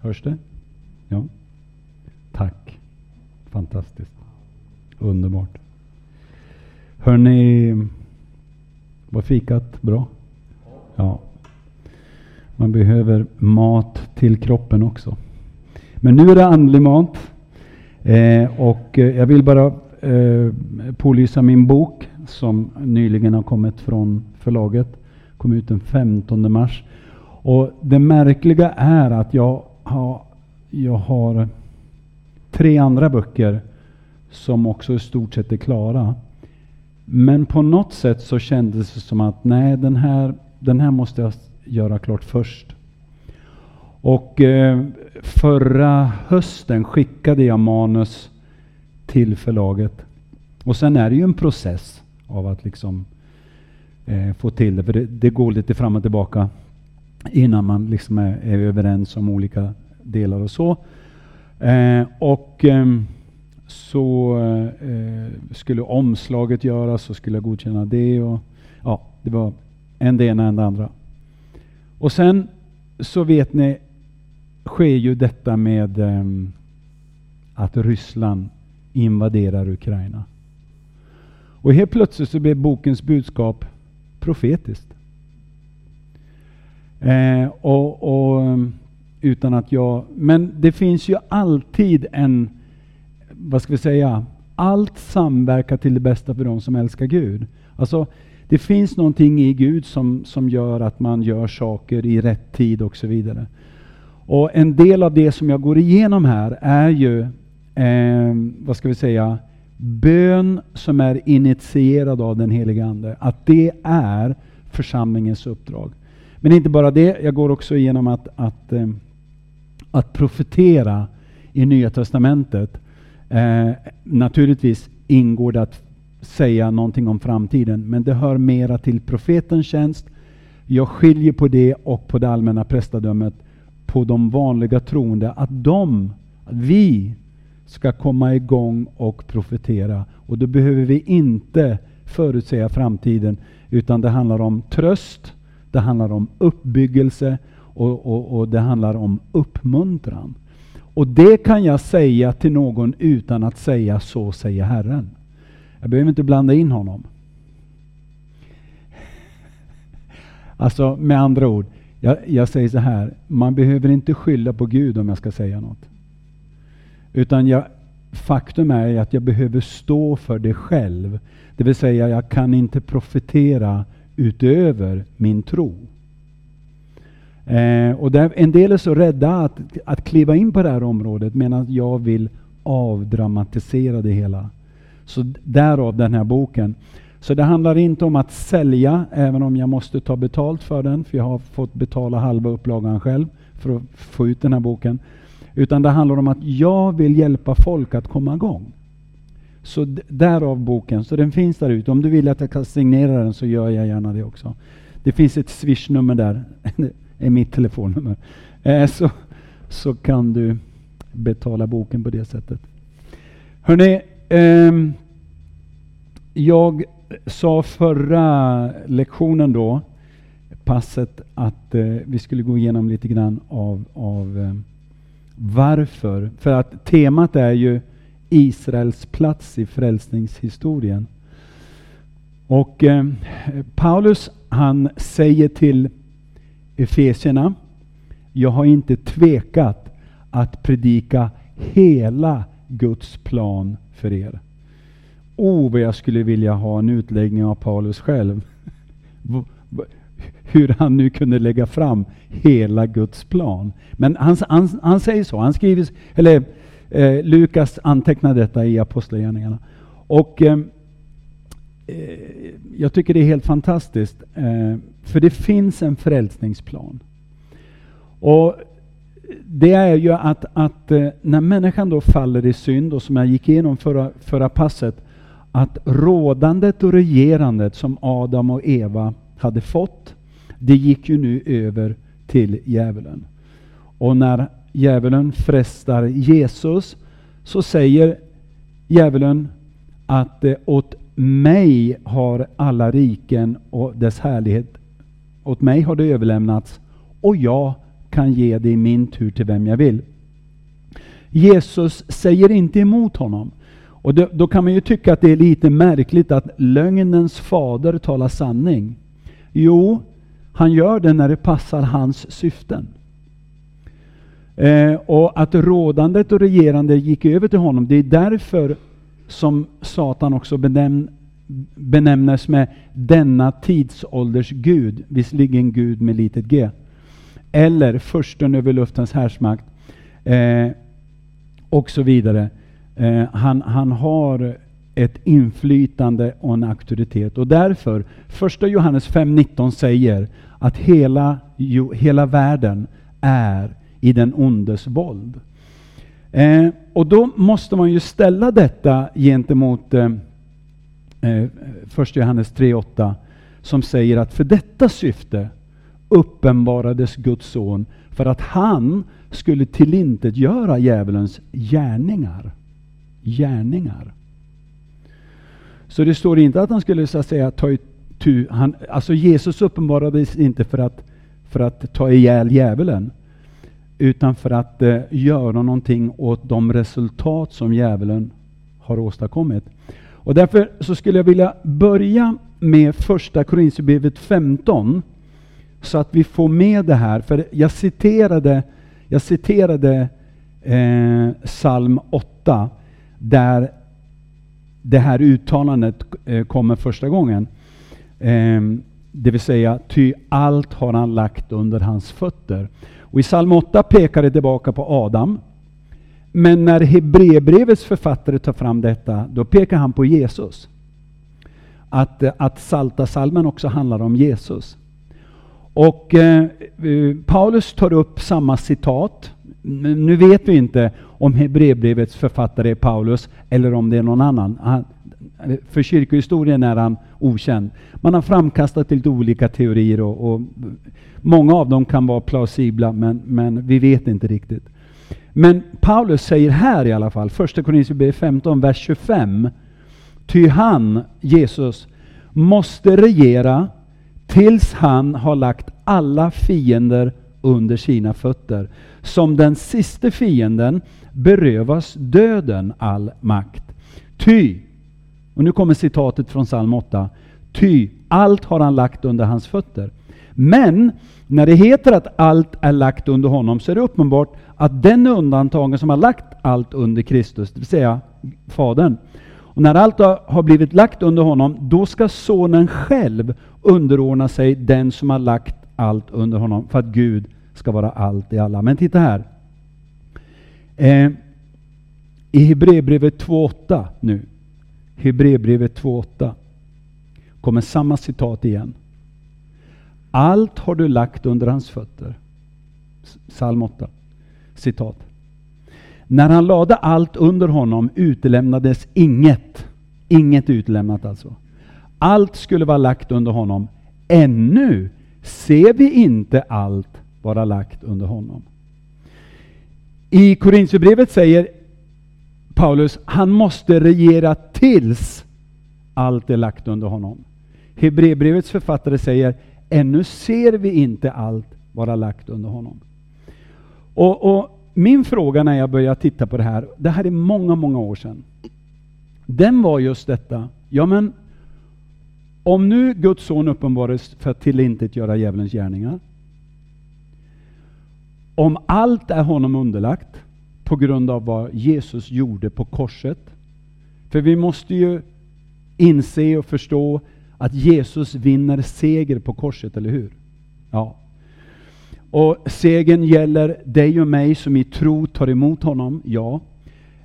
Hörs det? Ja. Tack. Fantastiskt. Underbart. Hörni, var fikat bra? Ja. Man behöver mat till kroppen också. Men nu är det andlig mat. Eh, och eh, jag vill bara eh, pålysa min bok som nyligen har kommit från förlaget. Kom ut den 15 mars. Och det märkliga är att jag har, jag har tre andra böcker som också i stort sett är klara. Men på något sätt så kändes det som att nej, den här, den här måste jag göra klart först. Och eh, förra hösten skickade jag manus till förlaget. Och sen är det ju en process av att liksom eh, få till det, för det, det, går lite fram och tillbaka innan man liksom är, är överens om olika delar och så. Eh, och eh, så eh, skulle omslaget göras och skulle jag godkänna det. Och, ja, det var en det ena än det andra. Och sen så vet ni, sker ju detta med eh, att Ryssland invaderar Ukraina. Och helt plötsligt så blev bokens budskap profetiskt. Eh, och, och, mm, utan att jag, men det finns ju alltid en vad ska vi säga, allt samverkar till det bästa för de som älskar Gud. Alltså, det finns någonting i Gud som, som gör att man gör saker i rätt tid och så vidare. Och en del av det som jag går igenom här är ju, eh, vad ska vi säga, bön som är initierad av den helige Ande. Att det är församlingens uppdrag. Men inte bara det, jag går också igenom att, att, eh, att profetera i Nya Testamentet Eh, naturligtvis ingår det att säga någonting om framtiden, men det hör mera till profetens tjänst. Jag skiljer på det och på det allmänna prästadömet, på de vanliga troende, att de, vi, ska komma igång och profetera. Och då behöver vi inte förutsäga framtiden, utan det handlar om tröst, det handlar om uppbyggelse och, och, och det handlar om uppmuntran. Och det kan jag säga till någon utan att säga så säger Herren. Jag behöver inte blanda in honom. Alltså med andra ord, jag, jag, säger så här, man behöver inte skylla på Gud om jag ska säga något. Utan jag, faktum är att jag behöver stå för det själv. Det vill säga, jag kan inte profetera utöver min tro. Eh, och där, en del är så rädda att, att kliva in på det här området medan jag vill avdramatisera det hela. Så därav den här boken. Så det handlar inte om att sälja, även om jag måste ta betalt för den, för jag har fått betala halva upplagan själv för att få ut den här boken. Utan det handlar om att jag vill hjälpa folk att komma igång. Så därav boken, så den finns där ute. Om du vill att jag kan signera den så gör jag gärna det också. Det finns ett swishnummer där. Det är mitt telefonnummer. Eh, så, så kan du betala boken på det sättet. Hörrni, eh, jag sa förra lektionen då, passet, att eh, vi skulle gå igenom lite grann av, av eh, varför. För att temat är ju Israels plats i frälsningshistorien. Och eh, Paulus han säger till Efesierna. Jag har inte tvekat att predika hela Guds plan för er. Oh, vad jag skulle vilja ha en utläggning av Paulus själv. Hur han nu kunde lägga fram hela Guds plan. Men han, han, han säger så. Han skriver, eller eh, Lukas antecknar detta i Apostlagärningarna. Och eh, eh, jag tycker det är helt fantastiskt. Eh, för det finns en frälsningsplan. Och det är ju att, att eh, när människan då faller i synd, och som jag gick igenom förra, förra passet, att rådandet och regerandet som Adam och Eva hade fått, det gick ju nu över till djävulen. Och när djävulen frestar Jesus så säger djävulen att eh, åt mig har alla riken och dess härlighet åt mig har det överlämnats och jag kan ge det i min tur till vem jag vill. Jesus säger inte emot honom. Och då, då, kan man ju tycka att det är lite märkligt att lögnens fader talar sanning. Jo, han gör det när det passar hans syften. Eh, och att rådandet och regerande gick över till honom, det är därför som Satan också benämn, benämnes med denna tidsålders Gud, visserligen Gud med litet g. Eller försten över luftens härsmakt. Eh, och så vidare. Eh, han, han har ett inflytande och en auktoritet. Och därför, första Johannes 5.19 säger att hela, hela världen är i den ondes våld. Eh, och då måste man ju ställa detta gentemot eh, eh, 1 Johannes 3.8 som säger att för detta syfte uppenbarades Guds son för att han skulle tillintetgöra djävulens gärningar. Gärningar. Så det står inte att han skulle så att säga ta itu, han, alltså Jesus uppenbarades inte för att, för att ta ihjäl djävulen, utan för att eh, göra någonting åt de resultat som djävulen har åstadkommit. Och därför så skulle jag vilja börja med första Korinthierbrevet 15, så att vi får med det här. För jag citerade, jag citerade eh, psalm 8, där det här uttalandet eh, kommer första gången. Eh, det vill säga, ty allt har han lagt under hans fötter. Och I psalm 8 pekar det tillbaka på Adam. Men när Hebreerbrevets författare tar fram detta, då pekar han på Jesus. Att, eh, att salta salmen också handlar om Jesus. Och eh, eh Paulus tar upp samma citat. Nu vet vi inte om Hebreerbrevets författare är Paulus eller om det är någon annan. Han, Eh, för kyrkohistorien är han okänd. Man har framkastat lite olika teorier och, och många av dem kan vara plausibla men, men vi vet inte riktigt. Men Paulus säger här i alla fall, första Korinthierbrevet 15, vers 25. Ty han, Jesus, måste regera tills han har lagt alla fiender under sina fötter. Som den sista fienden berövas döden all makt. Ty, och nu kommer citatet från psalm 8. Ty allt har han lagt under hans fötter. Men när det heter att allt är lagt under honom så är det uppenbart att den är undantagen som har lagt allt under Kristus, det vill säga Fadern. Och när allt har blivit lagt under honom, då ska Sonen själv underordna sig den som har lagt allt under honom, för att Gud ska vara allt i alla. Men titta här. Eh, I Hebreerbrevet 2.8 nu, Hebreerbrevet 2.8, kommer samma citat igen. Allt har du lagt under hans fötter. Psalm 8. Citat. När han lade allt under honom utelämnades inget. Inget utlämnat alltså. Allt skulle vara lagt under honom. Ännu ser vi inte allt vara lagt under honom. I Korintierbrevet säger Paulus, han måste regera tills allt är lagt under honom. Hebreerbrevets författare säger, ännu ser vi inte allt vara lagt under honom. Och, och, Min fråga när jag började titta på det här, det här är många, många år sedan. Den var just detta, ja men om nu Guds son uppenbarades för att tillintetgöra djävulens gärningar. Om allt är honom underlagt på grund av vad Jesus gjorde på korset. För vi måste ju inse och förstå att Jesus vinner seger på korset, eller hur? Ja. Och segern gäller dig och mig som i tro tar emot honom, ja.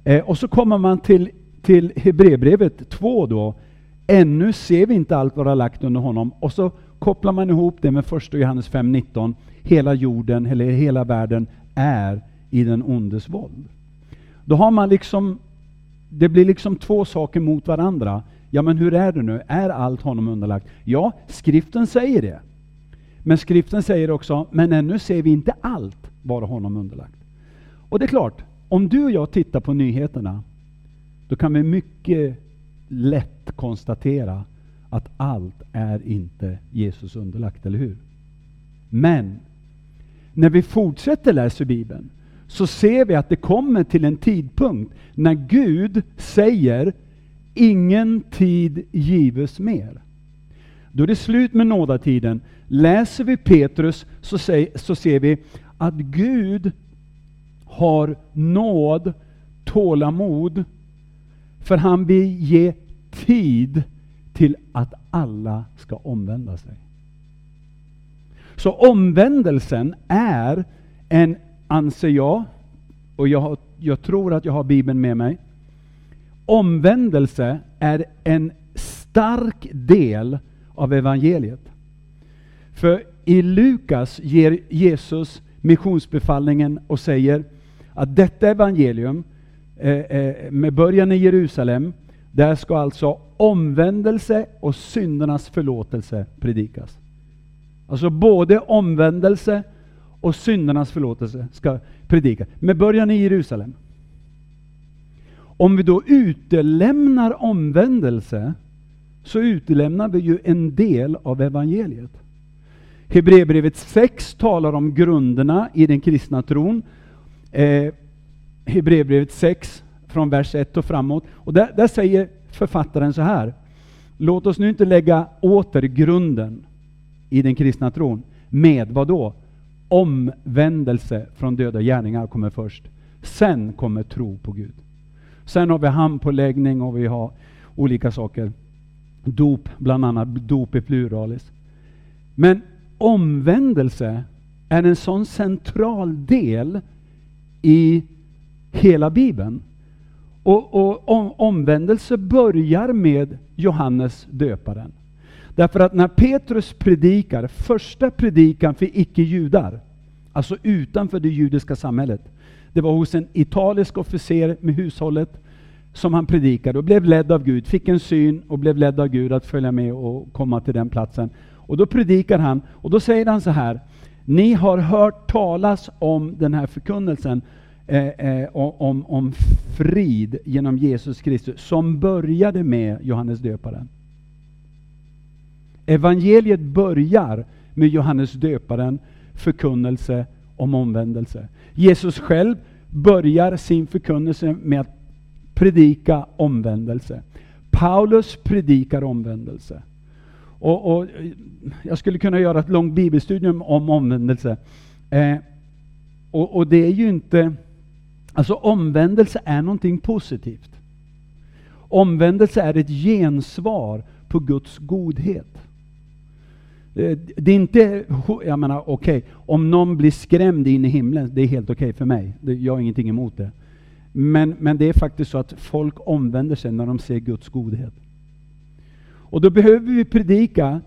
Eh, och så kommer man till, till Hebreerbrevet 2 då. Ännu ser vi inte allt vara lagt under honom. Och så kopplar man ihop det med första Johannes 5.19. Hela jorden, eller hela världen, är i den ondes våld. Då har man liksom, det blir liksom två saker mot varandra. Ja, men hur är det nu? Är allt honom underlagt? Ja, skriften säger det. Men skriften säger också, men ännu ser vi inte allt vara honom underlagt. Och det är klart, om du och jag tittar på nyheterna, då kan vi mycket lätt konstatera att allt är inte Jesus underlagt, eller hur? Men när vi fortsätter läsa Bibeln så ser vi att det kommer till en tidpunkt när Gud säger ingen tid gives mer. Då är det slut med nådatiden. Läser vi Petrus så, säger, så ser vi att Gud har nåd, tålamod, för han vill ge tid till att alla ska omvända sig. Så omvändelsen är en, anser jag, och jag, jag tror att jag har Bibeln med mig, omvändelse är en stark del av evangeliet. För i Lukas ger Jesus missionsbefallningen och säger att detta evangelium, eh, eh, med början i Jerusalem, där ska alltså omvändelse och syndernas förlåtelse predikas. Alltså både omvändelse och syndernas förlåtelse ska predikas, med början i Jerusalem. Om vi då utelämnar omvändelse, så utelämnar vi ju en del av evangeliet. Hebreerbrevet 6 talar om grunderna i den kristna tron. Eh, Hebreerbrevet 6, från vers 1 och framåt. Och där, där säger författaren så här. Låt oss nu inte lägga åter grunden i den kristna tron med vad då? Omvändelse från döda gärningar kommer först. Sen kommer tro på Gud. Sen har vi handpåläggning och vi har olika saker. Dop, bland annat dop i pluralis. Men omvändelse är en sån central del i hela Bibeln. Och, och om, omvändelse börjar med Johannes döparen. Därför att när Petrus predikar, första predikan för icke-judar, alltså utanför det judiska samhället, det var hos en italisk officer med hushållet som han predikade och blev ledd av Gud, fick en syn och blev ledd av Gud att följa med och komma till den platsen. Och då predikar han, och då säger han så här, ni har hört talas om den här förkunnelsen, eh, eh, om, om frid genom Jesus Kristus, som började med Johannes döparen. Evangeliet börjar med Johannes döparen, förkunnelse om omvändelse. Jesus själv börjar sin förkunnelse med att predika omvändelse. Paulus predikar omvändelse. Och, och, jag skulle kunna göra ett långt bibelstudium om omvändelse. Eh, och, och, det är ju inte... Alltså omvändelse är någonting positivt. Omvändelse är ett gensvar på Guds godhet. Eh, det är inte, jag menar okej, okay, om någon blir skrämd in i himlen, det är helt okej okay för mig. Jag har ingenting emot det. Men, men det är faktiskt så att folk omvänder sig när de ser Guds godhet. Och då behöver vi predika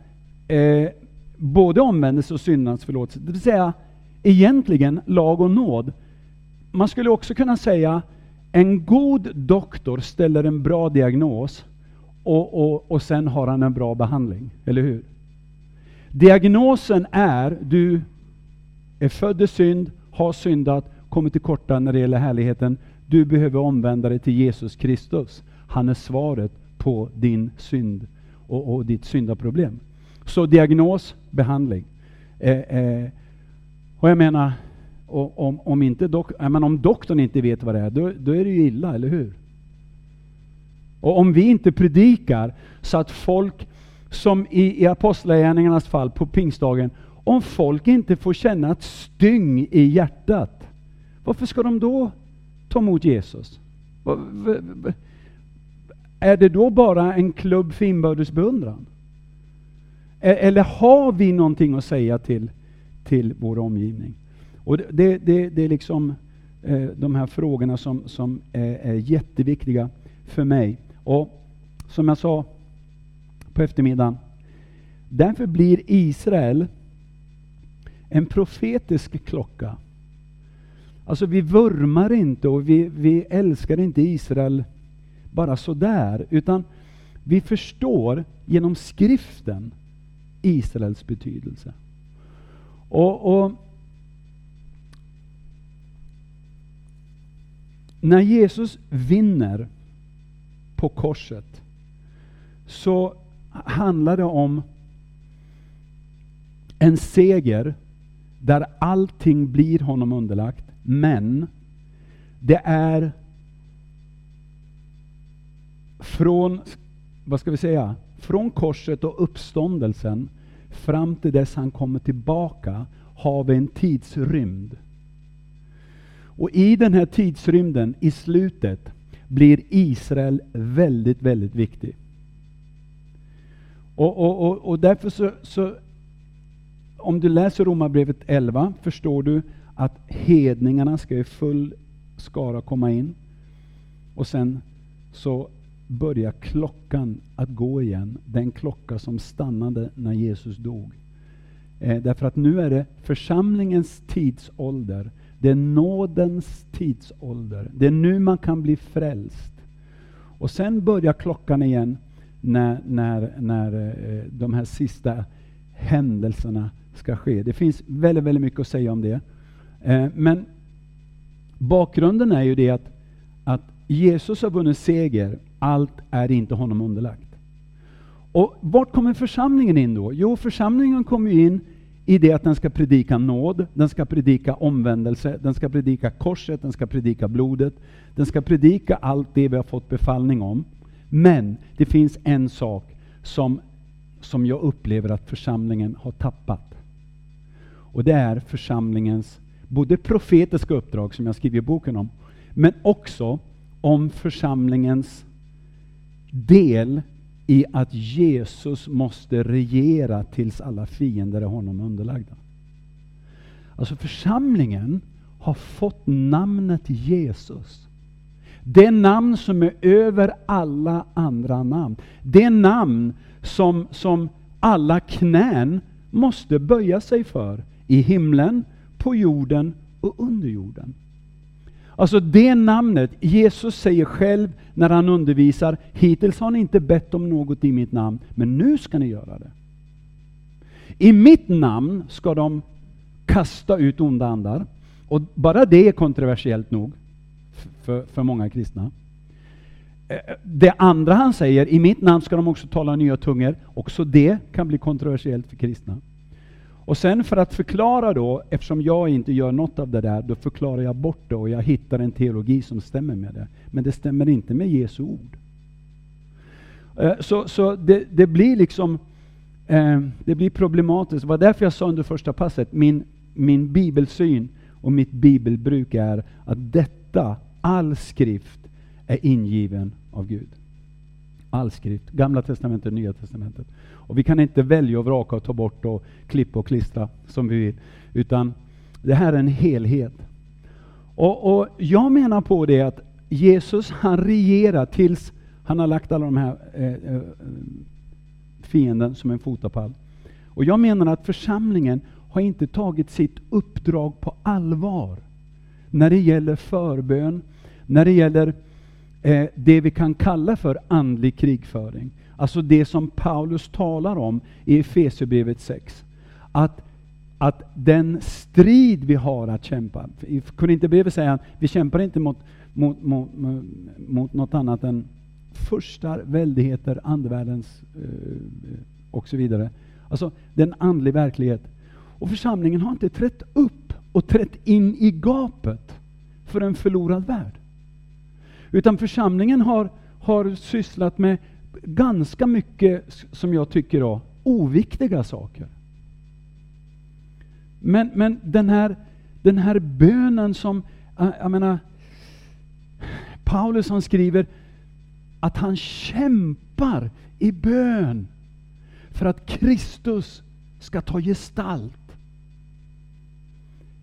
eh, både omvändelse och syndans förlåtelse. Det vill säga, egentligen lag och nåd. Man skulle också kunna säga, en god doktor ställer en bra diagnos och, och, och sen har han en bra behandling. Eller hur? Diagnosen är, du är född i synd, har syndat, kommit till korta när det gäller härligheten. Du behöver omvända dig till Jesus Kristus. Han är svaret på din synd och, och ditt syndaproblem. Så diagnos, behandling. Eh, eh, och jag menar, om, om, inte dok jag menar, om doktorn inte vet vad det är, då, då är det ju illa, eller hur? Och om vi inte predikar så att folk, som i, i Apostlagärningarnas fall på pingstdagen, om folk inte får känna ett styng i hjärtat, varför ska de då ta emot Jesus? Är det då bara en klubb för inbördes beundran? E, eller har vi någonting att säga till, till vår omgivning? Och det, det, det är liksom eh, de här frågorna som, som är, är jätteviktiga för mig. Och som jag sa på eftermiddagen, därför blir Israel en profetisk klocka. Alltså vi vurmar inte och vi, vi älskar inte Israel bara sådär, utan vi förstår genom skriften Israels betydelse. Och, och, När Jesus vinner på korset så handlar det om en seger där allting blir honom underlagt. Men det är från, vad ska vi säga, från korset och uppståndelsen fram till dess han kommer tillbaka har vi en tidsrymd. Och i den här tidsrymden, i slutet, blir Israel väldigt, väldigt viktig. Och, och, och, och därför så, så, om du läser Romarbrevet 11, förstår du att hedningarna ska i full skara komma in. Och sen så börjar klockan att gå igen, den klocka som stannade när Jesus dog. Eh, därför att nu är det församlingens tidsålder, det är nådens tidsålder. Det är nu man kan bli frälst. Och sen börjar klockan igen när, när, när eh, de här sista händelserna ska ske. Det finns väldigt, väldigt mycket att säga om det. Eh, men bakgrunden är ju det att, att Jesus har vunnit seger allt är inte honom underlagt. Och vart kommer församlingen in då? Jo, församlingen kommer in i det att den ska predika nåd, den ska predika omvändelse, den ska predika korset, den ska predika blodet, den ska predika allt det vi har fått befallning om. Men det finns en sak som, som jag upplever att församlingen har tappat. Och det är församlingens både profetiska uppdrag, som jag skriver i boken om, men också om församlingens del i att Jesus måste regera tills alla fiender är honom underlagda. Alltså församlingen har fått namnet Jesus. Det namn som är över alla andra namn. Det namn som, som alla knän måste böja sig för i himlen, på jorden och under jorden. Alltså det namnet, Jesus säger själv när han undervisar, hittills har ni inte bett om något i mitt namn, men nu ska ni göra det. I mitt namn ska de kasta ut onda andar. Och bara det är kontroversiellt nog för, för många kristna. Eh, det andra han säger, i mitt namn ska de också tala nya tungor. Också det kan bli kontroversiellt för kristna. Och sen för att förklara då, eftersom jag inte gör något av det där, då förklarar jag bort det och jag hittar en teologi som stämmer med det. Men det stämmer inte med Jesu ord. Eh, så, så det, det blir liksom eh, det blir problematiskt. Det var därför jag sa under första passet, min, min bibelsyn och mitt bibelbruk är att detta, all skrift, är ingiven av Gud. All skrift, Gamla testamentet, Nya testamentet. Och vi kan inte välja och vraka och ta bort och klippa och klistra som vi vill. Utan det här är en helhet. Och, och jag menar på det att Jesus han regerar tills han har lagt alla de här eh, eh, fienden som en fotapall. Och jag menar att församlingen har inte tagit sitt uppdrag på allvar när det gäller förbön, när det gäller eh, det vi kan kalla för andlig krigföring. Alltså det som Paulus talar om i Efesierbrevet 6. Att, att den strid vi har att kämpa, i Korinthierbrevet säger han, vi kämpar inte mot, mot, mot, mot något annat än furstar, väldigheter, andevärldens eh, och så vidare. Alltså den andlig verklighet. Och församlingen har inte trätt upp och trätt in i gapet för en förlorad värld. Utan församlingen har, har sysslat med ganska mycket, som jag tycker, då, oviktiga saker. Men, men den, här, den här bönen som, jag menar, Paulus han skriver att han kämpar i bön för att Kristus ska ta gestalt.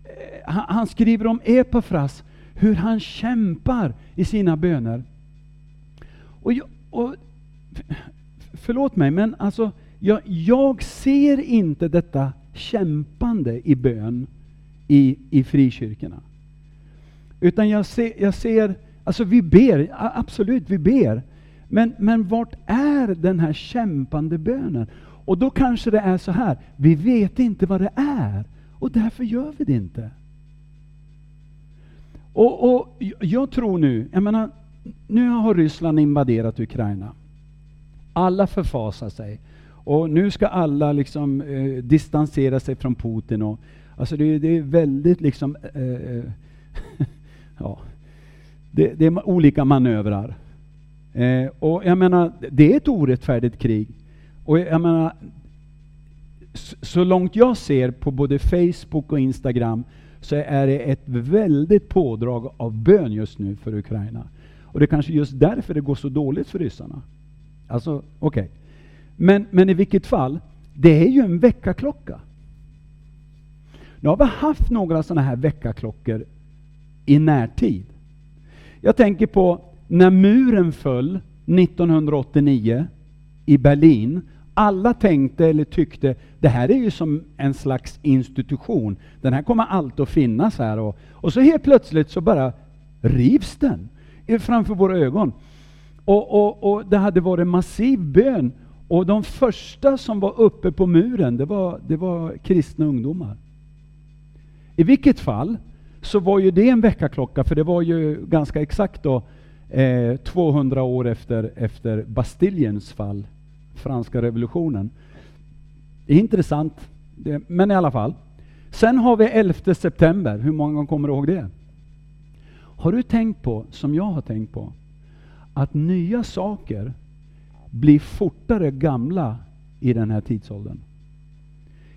Eh, han skriver om Epafras, hur han kämpar i sina böner. Och, och förlåt mig, men alltså, jag, jag ser inte detta kämpande i bön i, i frikyrkorna. Utan jag ser, jag ser, alltså vi ber, absolut vi ber. Men, men vart är den här kämpande bönen? Och då kanske det är så här, vi vet inte vad det är och därför gör vi det inte. Och, och jag tror nu, jag menar, nu har Ryssland invaderat Ukraina. Alla förfasar sig. Och nu ska alla liksom eh, distansera sig från Putin. Och, Alltså det, det är väldigt liksom, eh, eh ja, det, det, är olika manövrar. Eh, och jag menar, det är ett orättfärdigt krig. Och jag menar, så långt jag ser på både Facebook och Instagram så är det ett väldigt pådrag av bön just nu för Ukraina. Och det är kanske just därför det går så dåligt för ryssarna. Alltså, okej. Okay. Men, men i vilket fall, det är ju en väckarklocka. Nu har vi haft några sådana här väckarklockor i närtid. Jag tänker på när muren föll 1989 i Berlin. Alla tänkte eller tyckte, det här är ju som en slags institution. Den här kommer alltid att finnas här. Och, och så helt plötsligt så bara rivs den framför våra ögon. Och, och, och det hade varit massiv bön. Och de första som var uppe på muren, det var, det var kristna ungdomar. I vilket fall så var ju det en väckarklocka, för det var ju ganska exakt då eh, 200 år efter, efter Bastiljens fall, franska revolutionen. Det är intressant, det, men i alla fall. Sen har vi 11 september, hur många kommer ihåg det? Har du tänkt på, som jag har tänkt på, att nya saker blir fortare gamla i den här tidsåldern?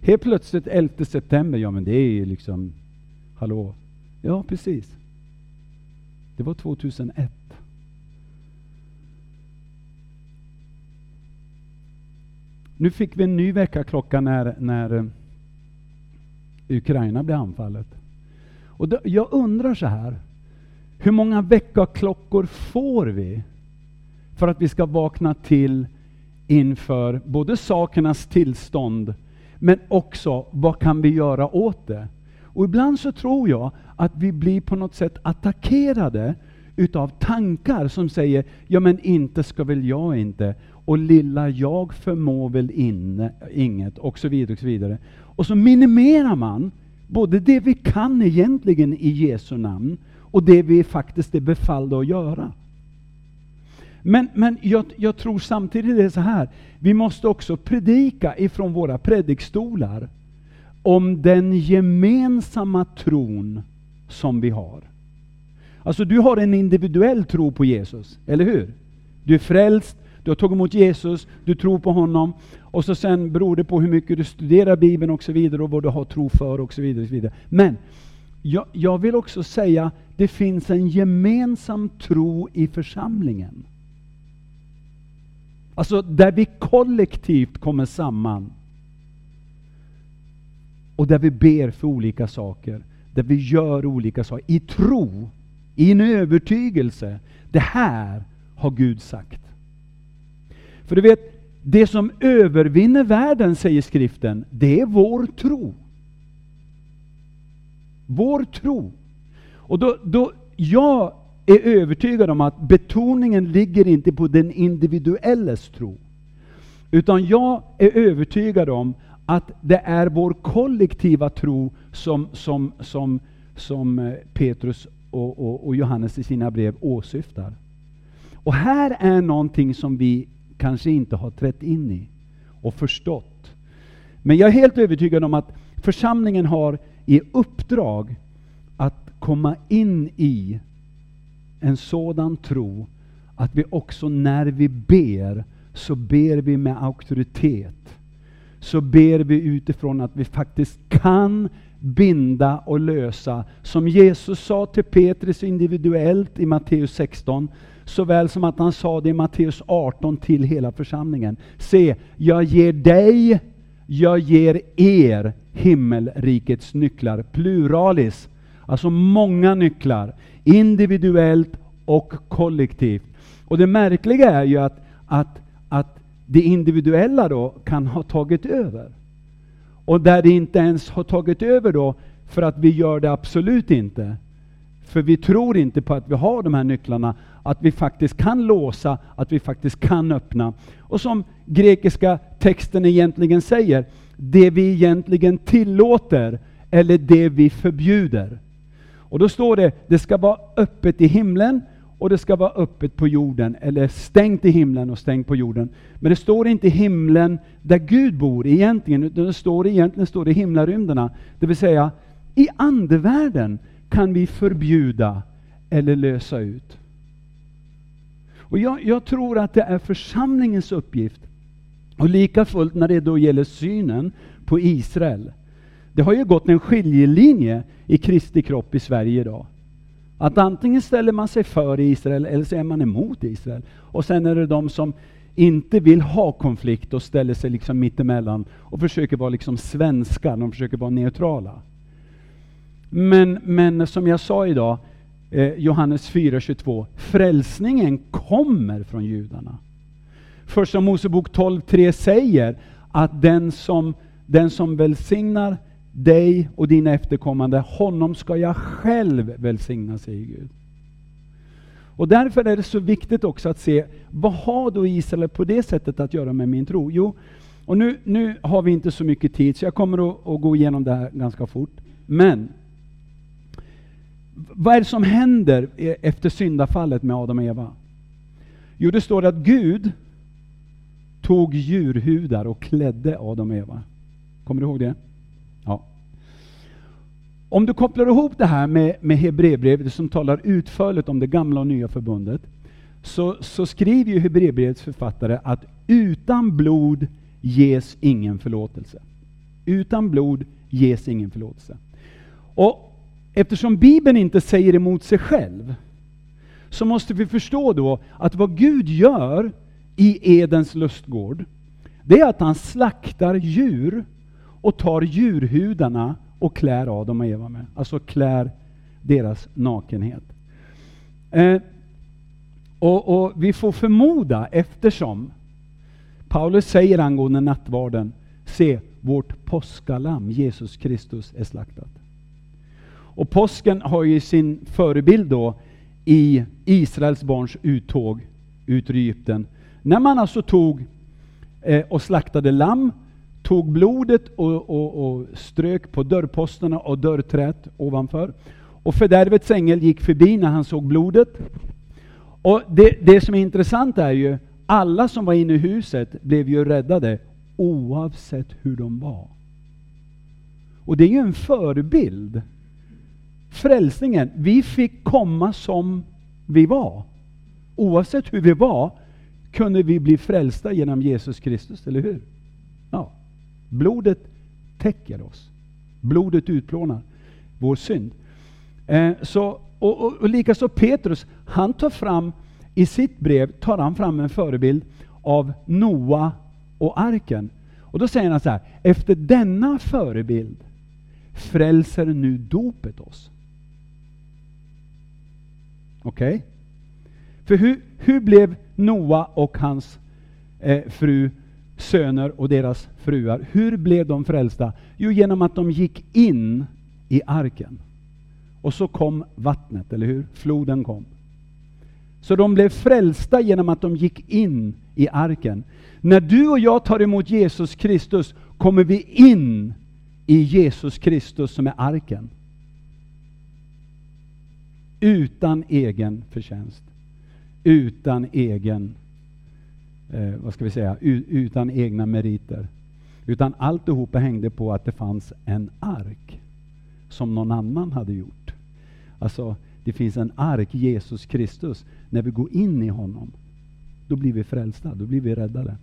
Helt plötsligt 11 september, ja men det är ju liksom, hallå? Ja, precis. Det var 2001. Nu fick vi en ny väckarklocka när, när eh, Ukraina blev anfallet. Och då, jag undrar så här, hur många väckarklockor får vi för att vi ska vakna till inför både sakernas tillstånd, men också vad kan vi göra åt det? Och ibland så tror jag att vi blir på något sätt attackerade utav tankar som säger, ja men inte ska väl jag inte, och lilla jag förmår väl inne, inget, och så vidare. Och så vidare. Och så minimerar man både det vi kan egentligen i Jesu namn, och det vi faktiskt är befallda att göra. Men, men jag, jag tror samtidigt det är så här, vi måste också predika ifrån våra predikstolar om den gemensamma tron som vi har. Alltså du har en individuell tro på Jesus, eller hur? Du är frälst, du har tagit emot Jesus, du tror på honom, och så sen beror det på hur mycket du studerar Bibeln och så vidare, och vad du har tro för och så vidare. Och så vidare. Men jag, jag vill också säga, det finns en gemensam tro i församlingen. Alltså där vi kollektivt kommer samman. Och där vi ber för olika saker. Där vi gör olika saker i tro, i en övertygelse. Det här har Gud sagt. För du vet, det som övervinner världen, säger skriften, det är vår tro. Vår tro. Och då, då, jag är övertygad om att betoningen ligger inte på den individuelles tro. Utan jag är övertygad om att det är vår kollektiva tro som, som, som, som eh, Petrus och, och, och Johannes i sina brev åsyftar. Och här är någonting som vi kanske inte har trätt in i och förstått. Men jag är helt övertygad om att församlingen har i uppdrag att komma in i en sådan tro att vi också när vi ber, så ber vi med auktoritet. Så ber vi utifrån att vi faktiskt kan binda och lösa. Som Jesus sa till Petrus individuellt i Matteus 16, såväl som att han sa det i Matteus 18 till hela församlingen. Se, jag ger dig, jag ger er himmelrikets nycklar. Pluralis, alltså många nycklar individuellt och kollektivt. Och det märkliga är ju att, att, att det individuella då kan ha tagit över. Och där det inte ens har tagit över då, för att vi gör det absolut inte. För vi tror inte på att vi har de här nycklarna, att vi faktiskt kan låsa, att vi faktiskt kan öppna. Och som grekiska texten egentligen säger, det vi egentligen tillåter, eller det vi förbjuder. Och då står det, det ska vara öppet i himlen och det ska vara öppet på jorden, eller stängt i himlen och stängt på jorden. Men det står inte himlen där Gud bor egentligen, utan det står egentligen står det himlarymderna. Det vill säga, i andevärlden kan vi förbjuda eller lösa ut. Och jag, jag tror att det är församlingens uppgift, och lika fullt när det då gäller synen på Israel. Det har ju gått en skiljelinje i Kristi kropp i Sverige idag. Att antingen ställer man sig för Israel eller så är man emot Israel. Och sen är det de som inte vill ha konflikt och ställer sig liksom mittemellan och försöker vara liksom svenskar, de försöker vara neutrala. Men, men som jag sa idag, eh, Johannes 4.22, frälsningen kommer från judarna. Första Mosebok 12.3 säger att den som, den som välsignar dig och dina efterkommande, honom ska jag själv välsigna, säger Gud. Och därför är det så viktigt också att se, vad har då Israel på det sättet att göra med min tro? Jo, och nu, nu har vi inte så mycket tid, så jag kommer att, att gå igenom det här ganska fort. Men, vad är det som händer e- efter syndafallet med Adam och Eva? Jo, det står att Gud tog djurhudar och klädde Adam och Eva. Kommer du ihåg det? Ja. Om du kopplar ihop det här med, med Hebreerbrevet som talar utförligt om det gamla och nya förbundet, så, så skriver ju Hebreerbrevets författare att utan blod ges ingen förlåtelse. Utan blod ges ingen förlåtelse. Och eftersom Bibeln inte säger emot sig själv, så måste vi förstå då att vad Gud gör i Edens lustgård, det är att han slaktar djur och tar djurhudarna och klär Adam och Eva med. Alltså klär deras nakenhet. Eh, och, och, vi får förmoda, eftersom Paulus säger angående nattvarden, se, vårt påskalamm, Jesus Kristus, är slaktat. Och påsken har ju sin förebild då i Israels barns uttåg ut ur Egypten. När man alltså tog eh, och slaktade lamm tog blodet och, och, och strök på dörrposterna och dörrträt ovanför. Och fördärvets ängel gick förbi när han såg blodet. Och det, det som är intressant är ju, alla som var inne i huset blev ju räddade oavsett hur de var. Och det är ju en förebild. Frälsningen, vi fick komma som vi var. Oavsett hur vi var kunde vi bli frälsta genom Jesus Kristus, eller hur? Ja. Blodet täcker oss. Blodet utplånar vår synd. Eh, så, och, och, och likaså Petrus, han tar fram, i sitt brev tar han fram en förebild av Noa och arken. Och då säger han så här, efter denna förebild frälser nu dopet oss. Okej? Okay? För hur, hur blev Noa och hans eh, fru söner och deras fruar. Hur blev de frälsta? Jo, genom att de gick in i arken. Och så kom vattnet, eller hur? Floden kom. Så de blev frälsta genom att de gick in i arken. När du och jag tar emot Jesus Kristus kommer vi in i Jesus Kristus som är arken. Utan egen förtjänst. Utan egen eh, vad ska vi säga, utan egna meriter. Utan alltihopa hängde på att det fanns en ark som någon annan hade gjort. Alltså, det finns en ark, Jesus Kristus. När vi går in i honom, då blir vi frälsta, då blir vi räddade.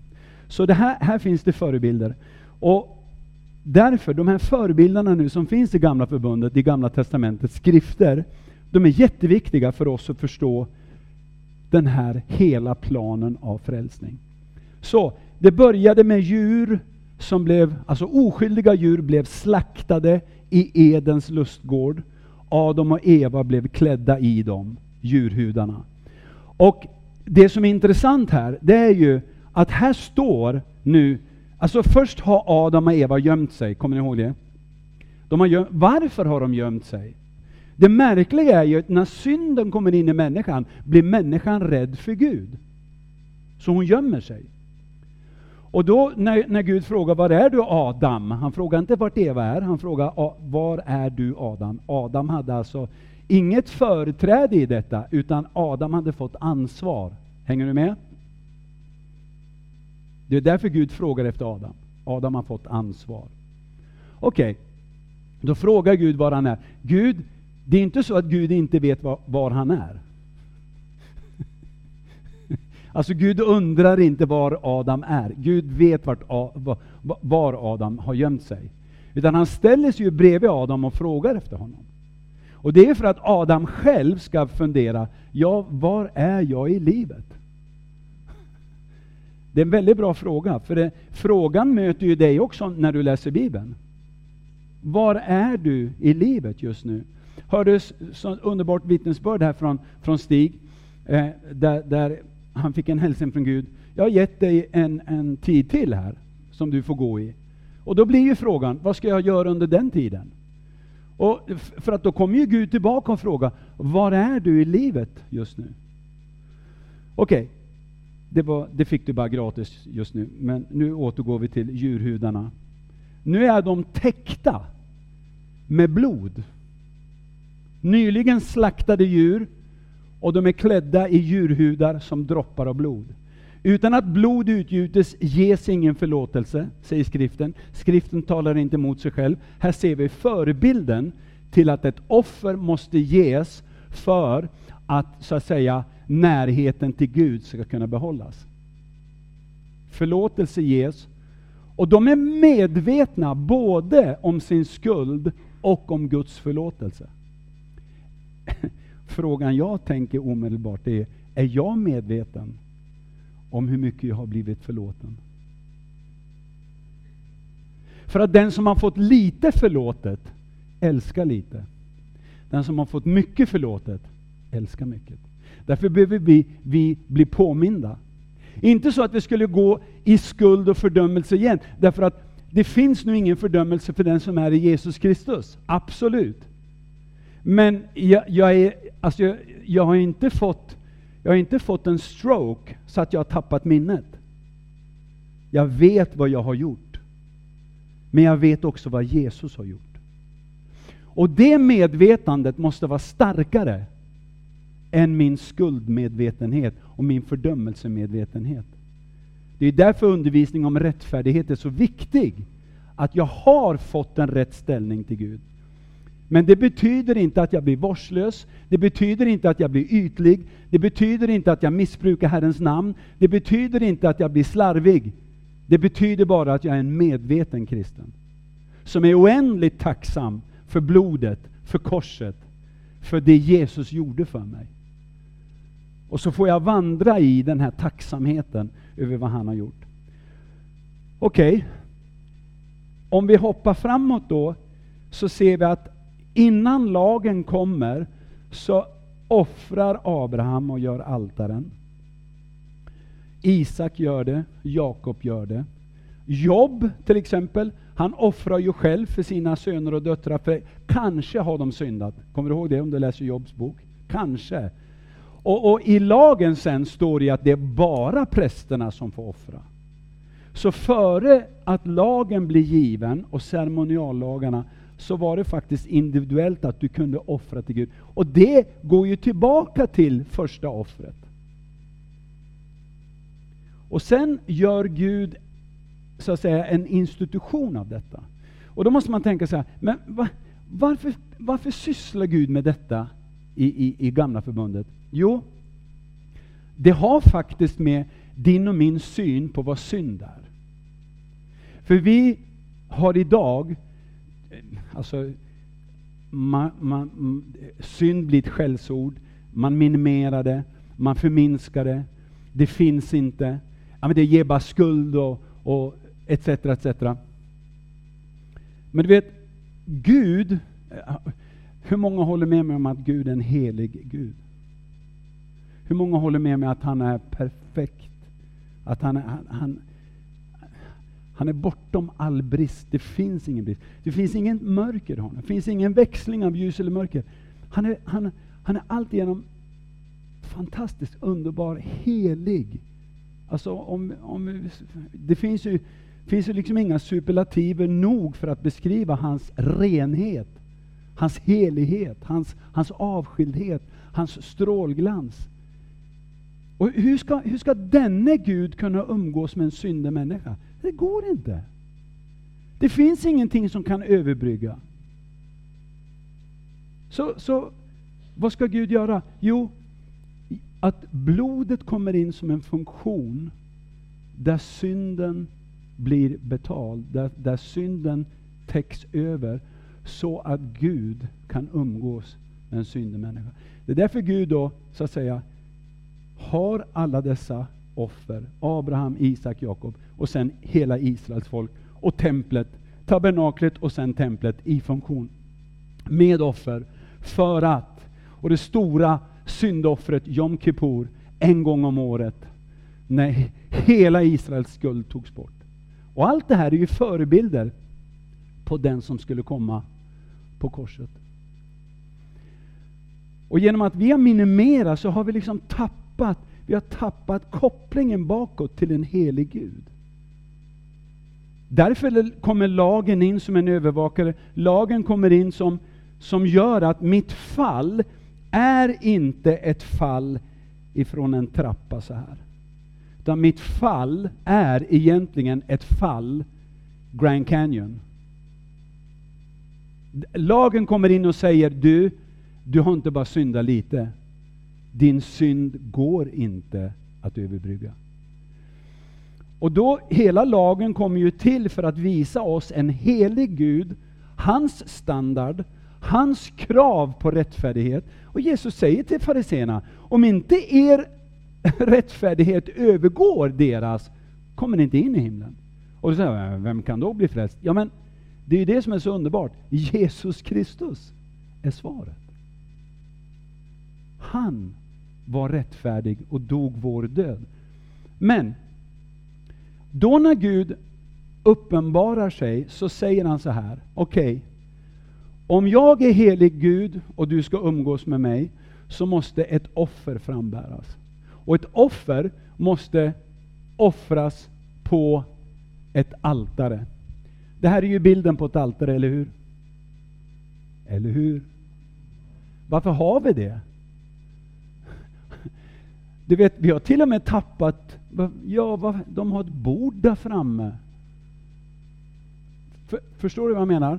Så det här, här finns det förebilder. Och därför, de här förebilderna nu som finns i Gamla Förbundet, i Gamla Testamentets skrifter, de är jätteviktiga för oss att förstå den här hela planen av frälsning. Så det började med djur som blev, alltså oskyldiga djur blev slaktade i Edens lustgård. Adam och Eva blev klädda i dem, djurhudarna. Och det som är intressant här, det är ju att här står nu, alltså först har Adam och Eva gömt sig, kommer ni ihåg det? De har gömt, varför har de gömt sig? Det märkliga är ju att när synden kommer in i människan blir människan rädd för Gud. Så hon gömmer sig. Och då när, när Gud frågar var är du Adam? Han frågar inte vart Eva är, han frågar var är du Adam? Adam hade alltså inget företräde i detta, utan Adam hade fått ansvar. Hänger du med? Det är därför Gud frågar efter Adam. Adam har fått ansvar. Okej, okay. då frågar Gud var han är. Gud, det är inte så att Gud inte vet var, var han är. Alltså Gud undrar inte var Adam är. Gud vet vart, var Adam har gömt sig. Utan han ställer sig ju bredvid Adam och frågar efter honom. Och det är för att Adam själv ska fundera, ja, var är jag i livet? Det är en väldigt bra fråga, för det, frågan möter ju dig också när du läser Bibeln. Var är du i livet just nu? Hörde så underbart vittnesbörd här från, från Stig, eh, där, där han fick en hälsning från Gud. Jag har gett dig en, en tid till här, som du får gå i. Och då blir ju frågan, vad ska jag göra under den tiden? Och för att då kommer ju Gud tillbaka och frågar, var är du i livet just nu? Okej, okay. det, det fick du bara gratis just nu, men nu återgår vi till djurhudarna. Nu är de täckta med blod. Nyligen slaktade djur och de är klädda i djurhudar som droppar av blod. Utan att blod utgjutes ges ingen förlåtelse, säger skriften. Skriften talar inte mot sig själv. Här ser vi förebilden till att ett offer måste ges för att, så att säga, närheten till Gud ska kunna behållas. Förlåtelse ges, och de är medvetna både om sin skuld och om Guds förlåtelse. Frågan jag tänker omedelbart är, är jag medveten om hur mycket jag har blivit förlåten? För att den som har fått lite förlåtet älskar lite. Den som har fått mycket förlåtet älskar mycket. Därför behöver vi, vi bli påminda. Inte så att vi skulle gå i skuld och fördömelse igen, därför att det finns nu ingen fördömelse för den som är i Jesus Kristus. Absolut. Men jag, jag, är, alltså jag, jag, har inte fått, jag har inte fått en stroke så att jag har tappat minnet. Jag vet vad jag har gjort. Men jag vet också vad Jesus har gjort. Och det medvetandet måste vara starkare än min skuldmedvetenhet och min fördömelsemedvetenhet. Det är därför undervisning om rättfärdighet är så viktig. Att jag har fått en rätt ställning till Gud. Men det betyder inte att jag blir vårdslös, det betyder inte att jag blir ytlig, det betyder inte att jag missbrukar Herrens namn, det betyder inte att jag blir slarvig. Det betyder bara att jag är en medveten kristen. Som är oändligt tacksam för blodet, för korset, för det Jesus gjorde för mig. Och så får jag vandra i den här tacksamheten över vad han har gjort. Okej, okay. om vi hoppar framåt då, så ser vi att Innan lagen kommer så offrar Abraham och gör altaren. Isak gör det, Jakob gör det. Jobb till exempel, han offrar ju själv för sina söner och döttrar, för kanske har de syndat. Kommer du ihåg det om du läser Jobs bok? Kanske. Och, och i lagen sen står det att det är bara prästerna som får offra. Så före att lagen blir given och ceremoniallagarna så var det faktiskt individuellt att du kunde offra till Gud. Och det går ju tillbaka till första offret. Och sen gör Gud så att säga en institution av detta. Och då måste man tänka så här, men va, varför, varför sysslar Gud med detta i, i, i gamla förbundet? Jo, det har faktiskt med din och min syn på vad synd är. För vi har idag alltså, man, man, synd blir ett skällsord, man minimerar det, man förminskar det, det finns inte, ja, men det ger bara skuld och, och etc. etc. Men du vet, Gud, hur många håller med mig om att Gud är en helig Gud? Hur många håller med mig att han är perfekt? Att han, han, han han är bortom all brist. Det finns ingen brist. Det finns ingen mörker i honom. Det finns ingen växling av ljus eller mörker. Han är, han, han är alltigenom fantastiskt underbar, helig. Alltså om, om, det finns ju, finns ju liksom inga superlativer nog för att beskriva hans renhet, hans helighet, hans, hans avskildhet, hans strålglans. Och hur ska, hur ska denne Gud kunna umgås med en syndig människa? Det går inte. Det finns ingenting som kan överbrygga. Så, så vad ska Gud göra? Jo, att blodet kommer in som en funktion där synden blir betald, där, där synden täcks över, så att Gud kan umgås med en syndig människa. Det är därför Gud då, så att säga, har alla dessa offer, Abraham, Isak, Jakob, och sen hela Israels folk, och templet, tabernaklet och sen templet i funktion. Med offer, för att, och det stora syndoffret Jom Kippur, en gång om året, när hela Israels skuld togs bort. Och allt det här är ju förebilder på den som skulle komma på korset. Och genom att vi har minimerat så har vi liksom tappat, vi har tappat kopplingen bakåt till en helig Gud. Därför kommer lagen in som en övervakare. Lagen kommer in som, som gör att mitt fall är inte ett fall ifrån en trappa så här. Utan mitt fall är egentligen ett fall Grand Canyon. Lagen kommer in och säger du, du har inte bara syndat lite. Din synd går inte att överbrygga. Och då, hela lagen kommer ju till för att visa oss en helig Gud, hans standard, hans krav på rättfärdighet. Och Jesus säger till fariseerna, om inte er rättfärdighet övergår deras, kommer ni inte in i himlen. Och då säger jag, vem kan då bli frälst? Ja men, det är ju det som är så underbart. Jesus Kristus är svaret. Han var rättfärdig och dog vår död. Men, då när Gud uppenbarar sig så säger han så här, okej, okay, om jag är helig Gud och du ska umgås med mig, så måste ett offer frambäras. Och ett offer måste offras på ett altare. Det här är ju bilden på ett altare, eller hur? Eller hur? Varför har vi det? Du vet, vi har till och med tappat, ja, de har ett bord där framme. För, förstår du vad jag menar?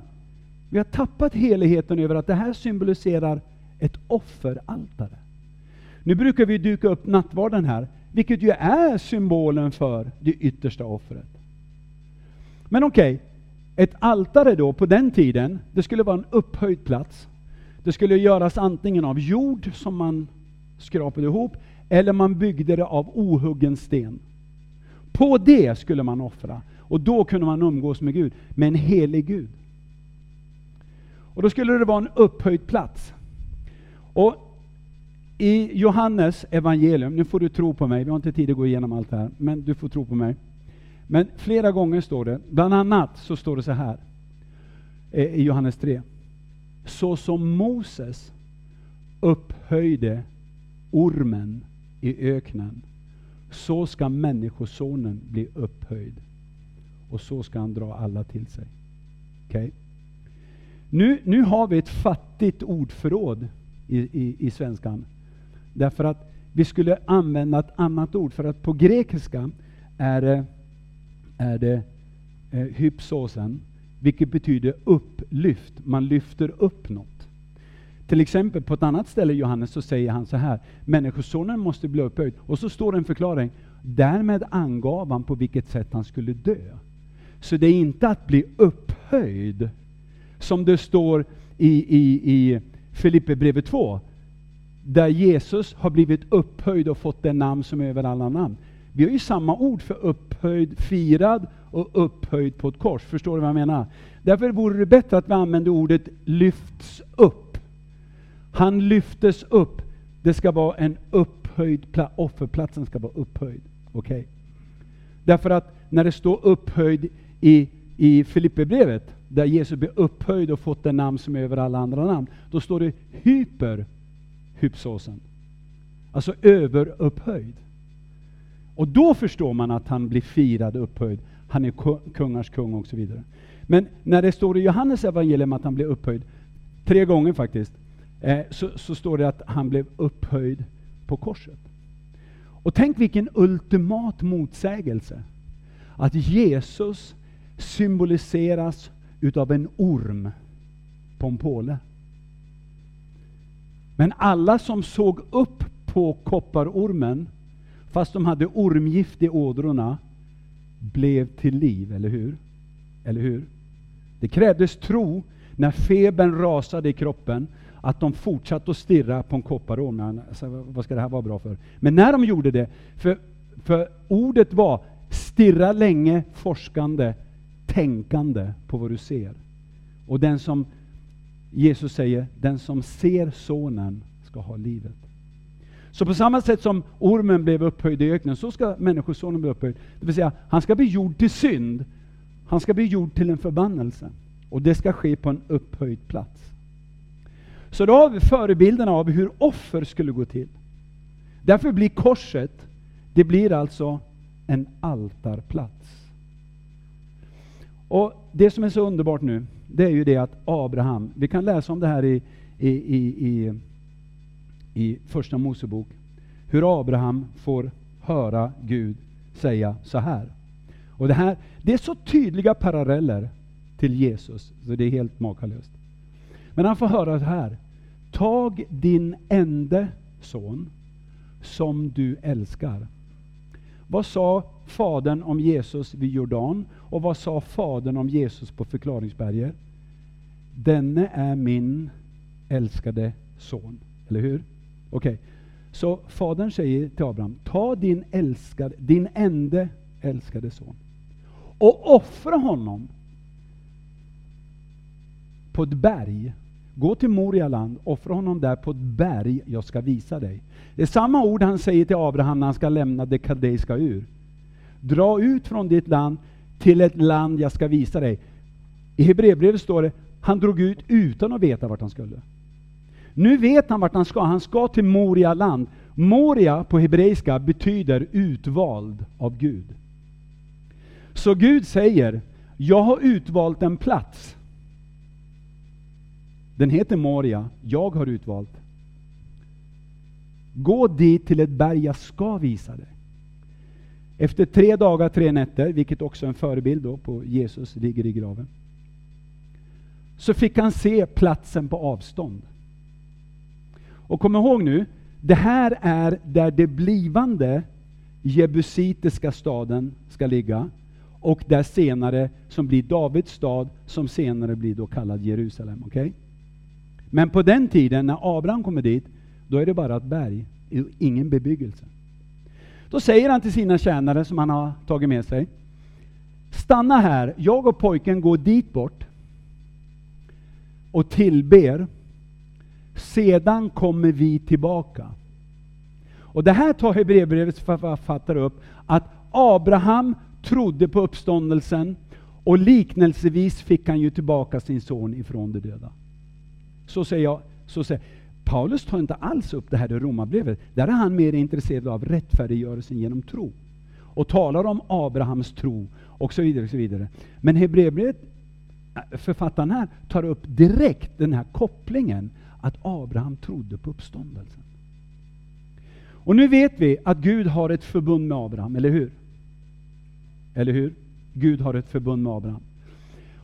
Vi har tappat heligheten över att det här symboliserar ett offeraltare. Nu brukar vi duka upp nattvarden här, vilket ju är symbolen för det yttersta offret. Men okej, okay, ett altare då på den tiden, det skulle vara en upphöjd plats. Det skulle göras antingen av jord som man skrapade ihop, eller man byggde det av ohuggen sten. På det skulle man offra, och då kunde man umgås med Gud, med en helig Gud. Och då skulle det vara en upphöjd plats. Och i Johannes evangelium, nu får du tro på mig, vi har inte tid att gå igenom allt det här, men du får tro på mig. Men flera gånger står det, bland annat så står det så här eh, i Johannes 3. Så som Moses upphöjde ormen i öknen, så ska Människosonen bli upphöjd. Och så ska han dra alla till sig. Okay? Nu, nu har vi ett fattigt ordförråd i, i, i svenskan. Därför att vi skulle använda ett annat ord, för att på grekiska är det, är det eh, hypsosen, vilket betyder upplyft. Man lyfter upp något. Till exempel på ett annat ställe i Johannes så säger han så här, Människosonen måste bli upphöjd. Och så står det en förklaring, därmed angav han på vilket sätt han skulle dö. Så det är inte att bli upphöjd, som det står i, i, i Filipperbrevet 2, där Jesus har blivit upphöjd och fått det namn som är över alla namn. Vi har ju samma ord för upphöjd, firad och upphöjd på ett kors. Förstår du vad jag menar? Därför vore det bättre att vi använde ordet lyfts upp. Han lyftes upp. Det ska vara en upphöjd plats. Offerplatsen ska vara upphöjd. Okej? Okay? Därför att när det står upphöjd i, i Filipperbrevet, där Jesus blir upphöjd och fått det namn som är över alla andra namn, då står det hyper hypsosen. Alltså överupphöjd. Och då förstår man att han blir firad och upphöjd. Han är kungars kung och så vidare. Men när det står i Johannes evangelium att han blir upphöjd, tre gånger faktiskt, eh, så, så står det att han blev upphöjd på korset. Och tänk vilken ultimat motsägelse. Att Jesus symboliseras utav en orm på en påle. Men alla som såg upp på kopparormen, fast de hade ormgift i ådrorna, blev till liv, eller hur? Eller hur? Det krävdes tro när febern rasade i kroppen, att de fortsatte att stirra på en kopparorm. Alltså, vad ska det här vara bra för? Men när de gjorde det, för, för ordet var stirra länge, forskande, tänkande på vad du ser. Och den som, Jesus säger, den som ser sonen ska ha livet. Så på samma sätt som ormen blev upphöjd i öknen, så ska Människosonen bli upphöjd. Det vill säga, han ska bli gjord till synd. Han ska bli gjord till en förbannelse. Och det ska ske på en upphöjd plats. Så då har vi förebilderna av hur offer skulle gå till. Därför blir korset, det blir alltså en altarplats. Och Det som är så underbart nu, det är ju det att Abraham, vi kan läsa om det här i, i, i, i, i Första Mosebok, hur Abraham får höra Gud säga så här. Och det här, det är så tydliga paralleller till Jesus, så det är helt makalöst. Men han får höra det här. Tag din enda son, som du älskar. Vad sa Fadern om Jesus vid Jordan? Och vad sa Fadern om Jesus på förklaringsberget? Denne är min älskade son. Eller hur? Okej. Okay. Så Fadern säger till Abraham, ta din, älskade, din enda älskade son och offra honom på ett berg. Gå till Morialand, offra honom där på ett berg, jag ska visa dig. Det är samma ord han säger till Abraham när han ska lämna det kaldeiska ur. Dra ut från ditt land till ett land jag ska visa dig. I Hebreerbrevet står det, han drog ut utan att veta vart han skulle. Nu vet han vart han ska, han ska till Moria land. Moria på hebreiska betyder utvald av Gud. Så Gud säger, jag har utvalt en plats. Den heter Moria, jag har utvalt. Gå dit till ett berg jag ska visa dig. Efter tre dagar, tre nätter, vilket också är en förebild då på Jesus ligger i graven, så fick han se platsen på avstånd. Och kom ihåg nu, det här är där det blivande jebusitiska staden ska ligga och där senare som blir Davids stad som senare blir då kallad Jerusalem. Okay? Men på den tiden när Abraham kommer dit, då är det bara ett berg, ingen bebyggelse. Då säger han till sina tjänare som han har tagit med sig, stanna här, jag och pojken går dit bort och tillber, sedan kommer vi tillbaka. Och det här tar Hebreerbrevets författare upp, att Abraham trodde på uppståndelsen och liknelsevis fick han ju tillbaka sin son ifrån de döda. Så säger jag, så säger Paulus tar inte alls upp det här i Romarbrevet. Där är han mer intresserad av rättfärdiggörelsen genom tro. Och talar om Abrahams tro och så vidare. Och så vidare. Men Hebreerbrevet, äh, författaren här, tar upp direkt den här kopplingen att Abraham trodde på uppståndelsen. Och nu vet vi att Gud har ett förbund med Abraham, eller hur? Eller hur? Gud har ett förbund med Abraham.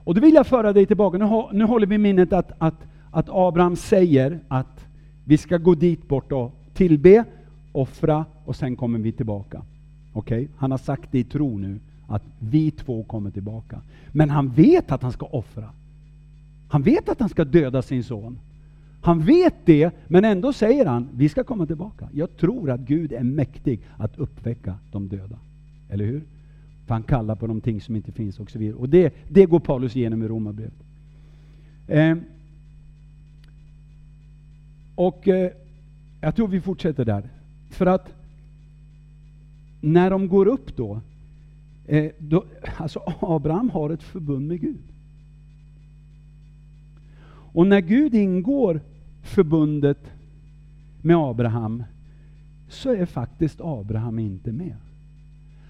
Och då vill jag föra dig tillbaka, nu, nu håller vi minnet att, att, att Abraham säger att vi ska gå dit bort och tillbe, offra och sen kommer vi tillbaka. Okej? Okay? Han har sagt det i tro nu, att vi två kommer tillbaka. Men han vet att han ska offra. Han vet att han ska döda sin son. Han vet det, men ändå säger han, vi ska komma tillbaka. Jag tror att Gud är mäktig att uppväcka de döda. Eller hur? För han kallar på de ting som inte finns och så vidare. Och det, det går Paulus igenom i Romarbrevet. Eh, och eh, jag tror vi fortsätter där. För att när de går upp då, eh, då alltså Abraham har ett förbund med Gud. Och när Gud ingår förbundet med Abraham, så är faktiskt Abraham inte med.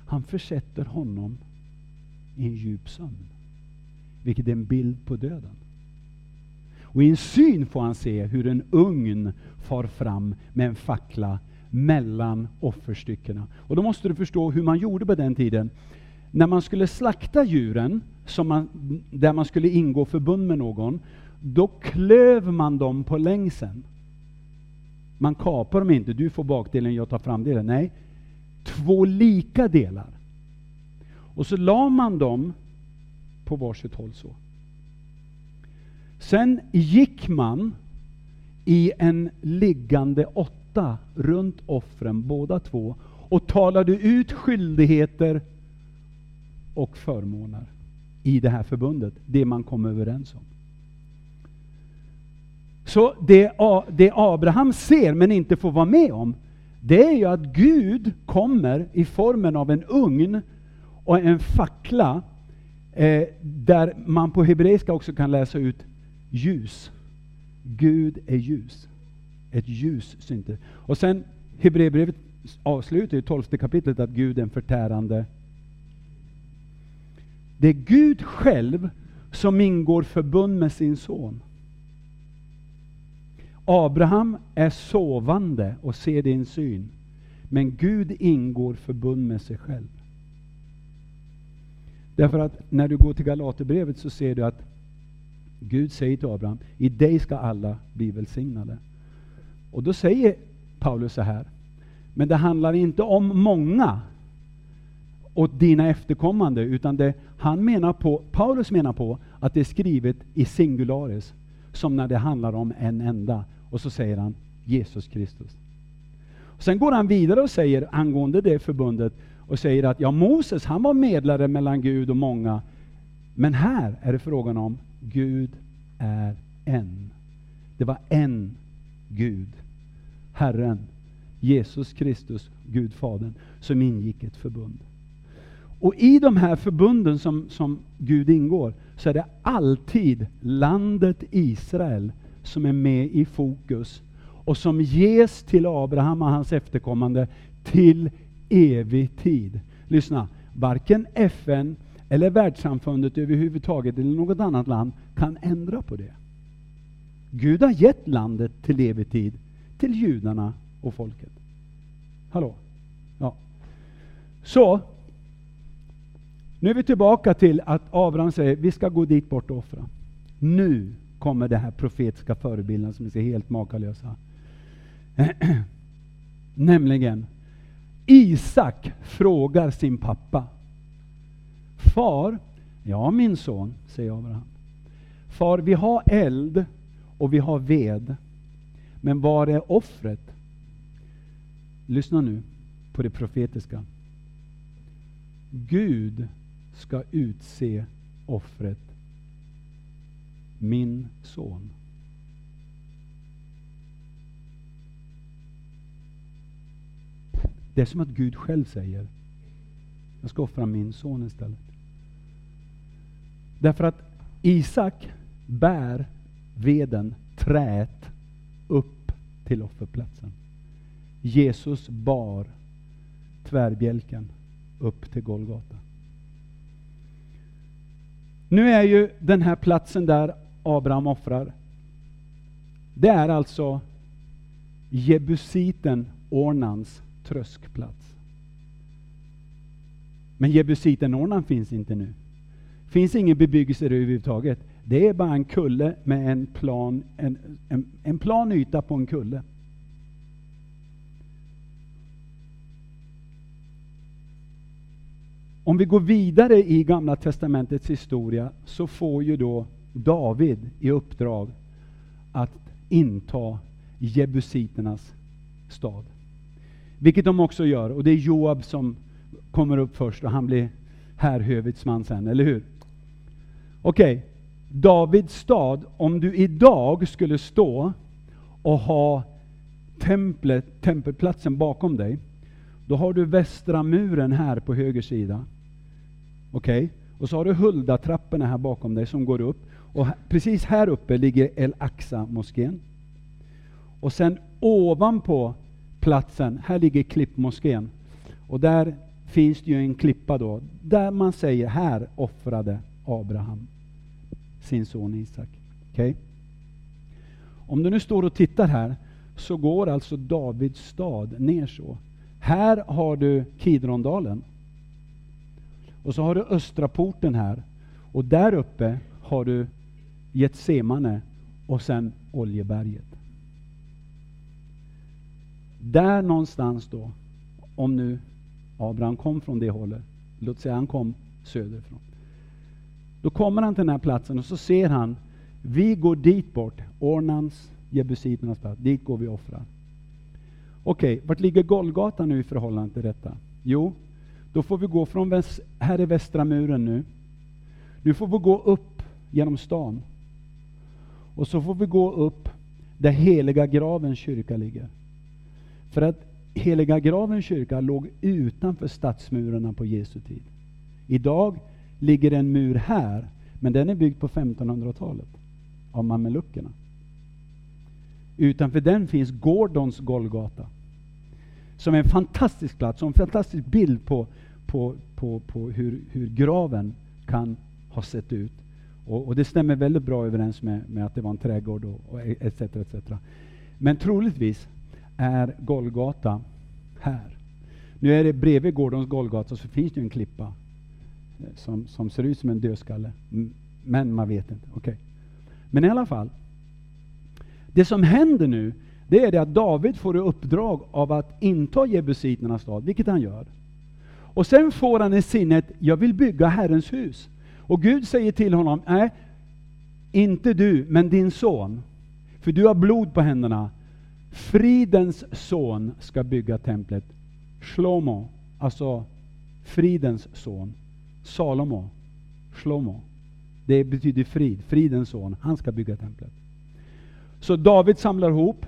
Han försätter honom i en djup sömn. Vilket är en bild på döden. Och i en syn får han se hur en ugn far fram med en fackla mellan offerstyckena. Och då måste du förstå hur man gjorde på den tiden. När man skulle slakta djuren, som man, där man skulle ingå förbund med någon, då klöv man dem på längsen. Man kapar dem inte, du får bakdelen, jag tar framdelen. Nej, två lika delar. Och så la man dem på varsitt håll så. Sen gick man i en liggande åtta runt offren, båda två, och talade ut skyldigheter och förmåner i det här förbundet, det man kom överens om. Så det, det Abraham ser men inte får vara med om, det är ju att Gud kommer i formen av en ugn och en fackla, eh, där man på hebreiska också kan läsa ut ljus. Gud är ljus. Ett ljus syntes. Och sen Hebreerbrevet avslutar i tolfte kapitlet att Gud är en förtärande det är Gud själv som ingår förbund med sin son. Abraham är sovande och ser din syn. Men Gud ingår förbund med sig själv. Därför att när du går till Galaterbrevet så ser du att Gud säger till Abraham, i dig ska alla bli välsignade. Och då säger Paulus så här, men det handlar inte om många åt dina efterkommande, utan det han menar på, Paulus menar på att det är skrivet i singularis, som när det handlar om en enda. Och så säger han Jesus Kristus. Och sen går han vidare och säger angående det förbundet, och säger att ja, Moses han var medlare mellan Gud och många, men här är det frågan om Gud är en. Det var en Gud, Herren, Jesus Kristus, Gud Fadern, som ingick ett förbund. Och i de här förbunden som, som Gud ingår, så är det alltid landet Israel som är med i fokus och som ges till Abraham och hans efterkommande till evig tid. Lyssna, varken FN eller världssamfundet överhuvudtaget eller något annat land kan ändra på det. Gud har gett landet till evig tid till judarna och folket. Hallå? Ja. Så, nu är vi tillbaka till att Abraham säger, vi ska gå dit bort och offra. Nu kommer det här profetiska förebilden som är helt makalösa. Nämligen, Isak frågar sin pappa. Far, ja min son, säger Abraham. Far, vi har eld och vi har ved. Men var är offret? Lyssna nu på det profetiska. Gud ska utse offret min son. Det är som att Gud själv säger, jag ska offra min son istället. Därför att Isak bär veden, träet, upp till offerplatsen. Jesus bar tvärbjälken upp till Golgata. Nu är ju den här platsen där Abraham offrar, det är alltså Jebusiten Ornans tröskplats. Men Jebusiten Ornan finns inte nu finns ingen bebyggelse där överhuvudtaget. Det är bara en kulle med en plan, en, en, en plan yta på en kulle. Om vi går vidare i Gamla Testamentets historia så får ju då David i uppdrag att inta jebusiternas stad. Vilket de också gör, och det är Joab som kommer upp först och han blir härhövitsman sen, eller hur? Okej, okay. Davids stad, om du idag skulle stå och ha templet, tempelplatsen bakom dig, då har du västra muren här på höger sida. Okej? Okay? Och så har du Hulda-trapporna här bakom dig som går upp. Och precis här uppe ligger El Aqsa-moskén. Och sen ovanpå platsen, här ligger Klippmoskén. Och där finns det ju en klippa då, där man säger här offrade Abraham sin son Isak. Okay? Om du nu står och tittar här, så går alltså Davids stad ner så. Här har du Kidrondalen. Och så har du östra porten här. Och där uppe har du Getsemane och sen Oljeberget. Där någonstans då, om nu Abraham kom från det hållet, låt säga han kom söderifrån. Då kommer han till den här platsen och så ser han, vi går dit bort, Ornans, jebusiternas plats, dit går vi och offrar. Okej, okay, vart ligger Golgata nu i förhållande till detta? Jo, då får vi gå från väst, här är västra muren nu. Nu får vi gå upp genom stan. Och så får vi gå upp där heliga gravens kyrka ligger. För att heliga gravens kyrka låg utanför stadsmurarna på Jesu tid. Idag ligger en mur här, men den är byggd på 1500-talet av mameluckerna. Utanför den finns Gordons Golgata. Som är en fantastisk plats, och en fantastisk bild på, på, på, på hur, hur graven kan ha sett ut. Och, och, det stämmer väldigt bra överens med, med att det var en trädgård och, och etc, etc. Men troligtvis är Golgata här. Nu är det bredvid Gordons Golgata så finns det en klippa som, som ser ut som en dödskalle. Men man vet inte. Okay. Men i alla fall, det som händer nu, det är det att David får i uppdrag av att inta jebusiternas stad, vilket han gör. Och sen får han i sinnet, jag vill bygga Herrens hus. Och Gud säger till honom, nej, inte du, men din son. För du har blod på händerna. Fridens son ska bygga templet. Shlomo, alltså fridens son. Salomo, Shlomo. Det betyder frid, fridens son. Han ska bygga templet. Så David samlar ihop.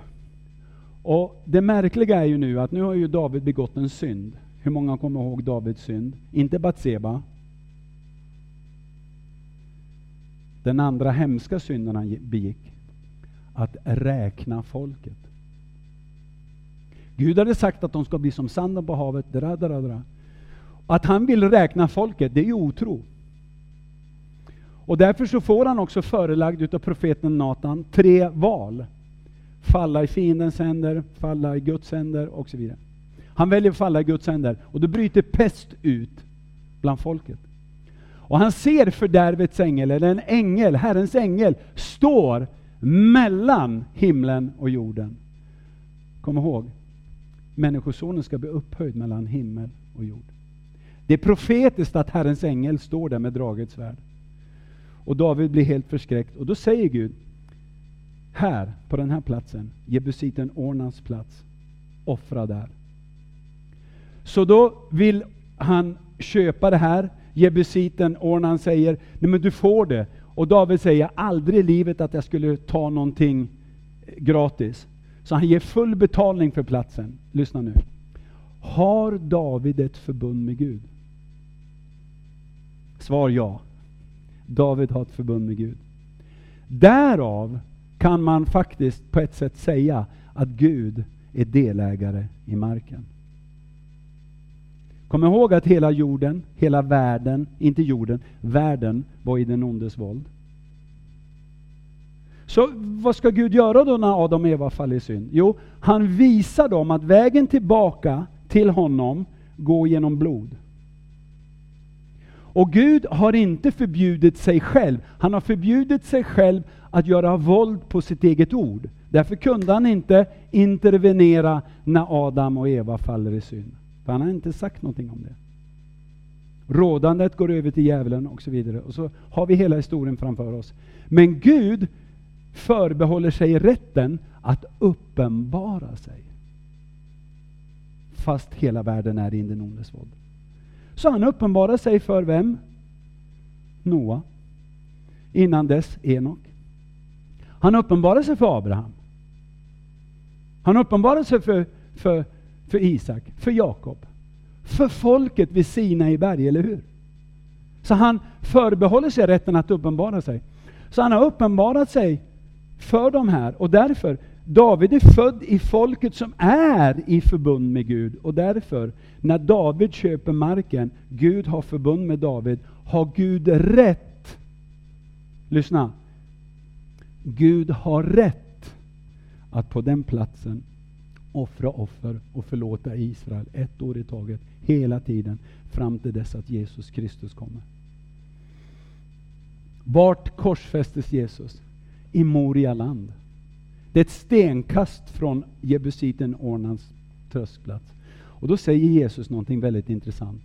Och det märkliga är ju nu att nu har ju David begått en synd. Hur många kommer ihåg Davids synd? Inte Batseba. Den andra hemska synden han begick. Att räkna folket. Gud hade sagt att de ska bli som sanden på havet. Dra, dra, dra. Att han vill räkna folket, det är ju otro. Och därför så får han också förelagd utav profeten Natan tre val. Falla i fiendens händer, falla i Guds händer och så vidare. Han väljer att falla i Guds händer och då bryter pest ut bland folket. Och han ser fördärvets ängel, eller en ängel, Herrens ängel, står mellan himlen och jorden. Kom ihåg, Människosonen ska bli upphöjd mellan himmel och jord. Det är profetiskt att Herrens ängel står där med draget svärd. Och David blir helt förskräckt. Och då säger Gud, här, på den här platsen, Jebusiten Ornans plats, offra där. Så då vill han köpa det här. Jebusiten Ornan säger, nej men du får det. Och David säger, aldrig i livet att jag skulle ta någonting eh, gratis. Så han ger full betalning för platsen. Lyssna nu. Har David ett förbund med Gud? Svar ja. David har ett förbund med Gud. Därav kan man faktiskt på ett sätt säga att Gud är delägare i marken. Kom ihåg att hela jorden, hela världen, inte jorden, världen var i den ondes våld. Så vad ska Gud göra då när Adam och Eva faller i synd? Jo, han visar dem att vägen tillbaka till honom går genom blod. Och Gud har inte förbjudit sig själv. Han har förbjudit sig själv att göra våld på sitt eget ord. Därför kunde han inte intervenera när Adam och Eva faller i synd. För han har inte sagt någonting om det. Rådandet går över till djävulen och så vidare. Och så har vi hela historien framför oss. Men Gud förbehåller sig rätten att uppenbara sig. Fast hela världen är i den ondes våld. Så han uppenbarar sig för vem? Noa. Innan dess Enok. Han uppenbarar sig för Abraham. Han uppenbarar sig för, för, för Isak, för Jakob. För folket vid Sina i berg, eller hur? Så han förbehåller sig rätten att uppenbara sig. Så han har uppenbarat sig för de här och därför David är född i folket som är i förbund med Gud. Och därför, när David köper marken, Gud har förbund med David, har Gud rätt. Lyssna. Gud har rätt att på den platsen offra offer och förlåta Israel ett år i taget, hela tiden, fram till dess att Jesus Kristus kommer. Vart korsfästes Jesus? I Moria land. Det är ett stenkast från jebusiten Ornans tröskplats. Och då säger Jesus någonting väldigt intressant.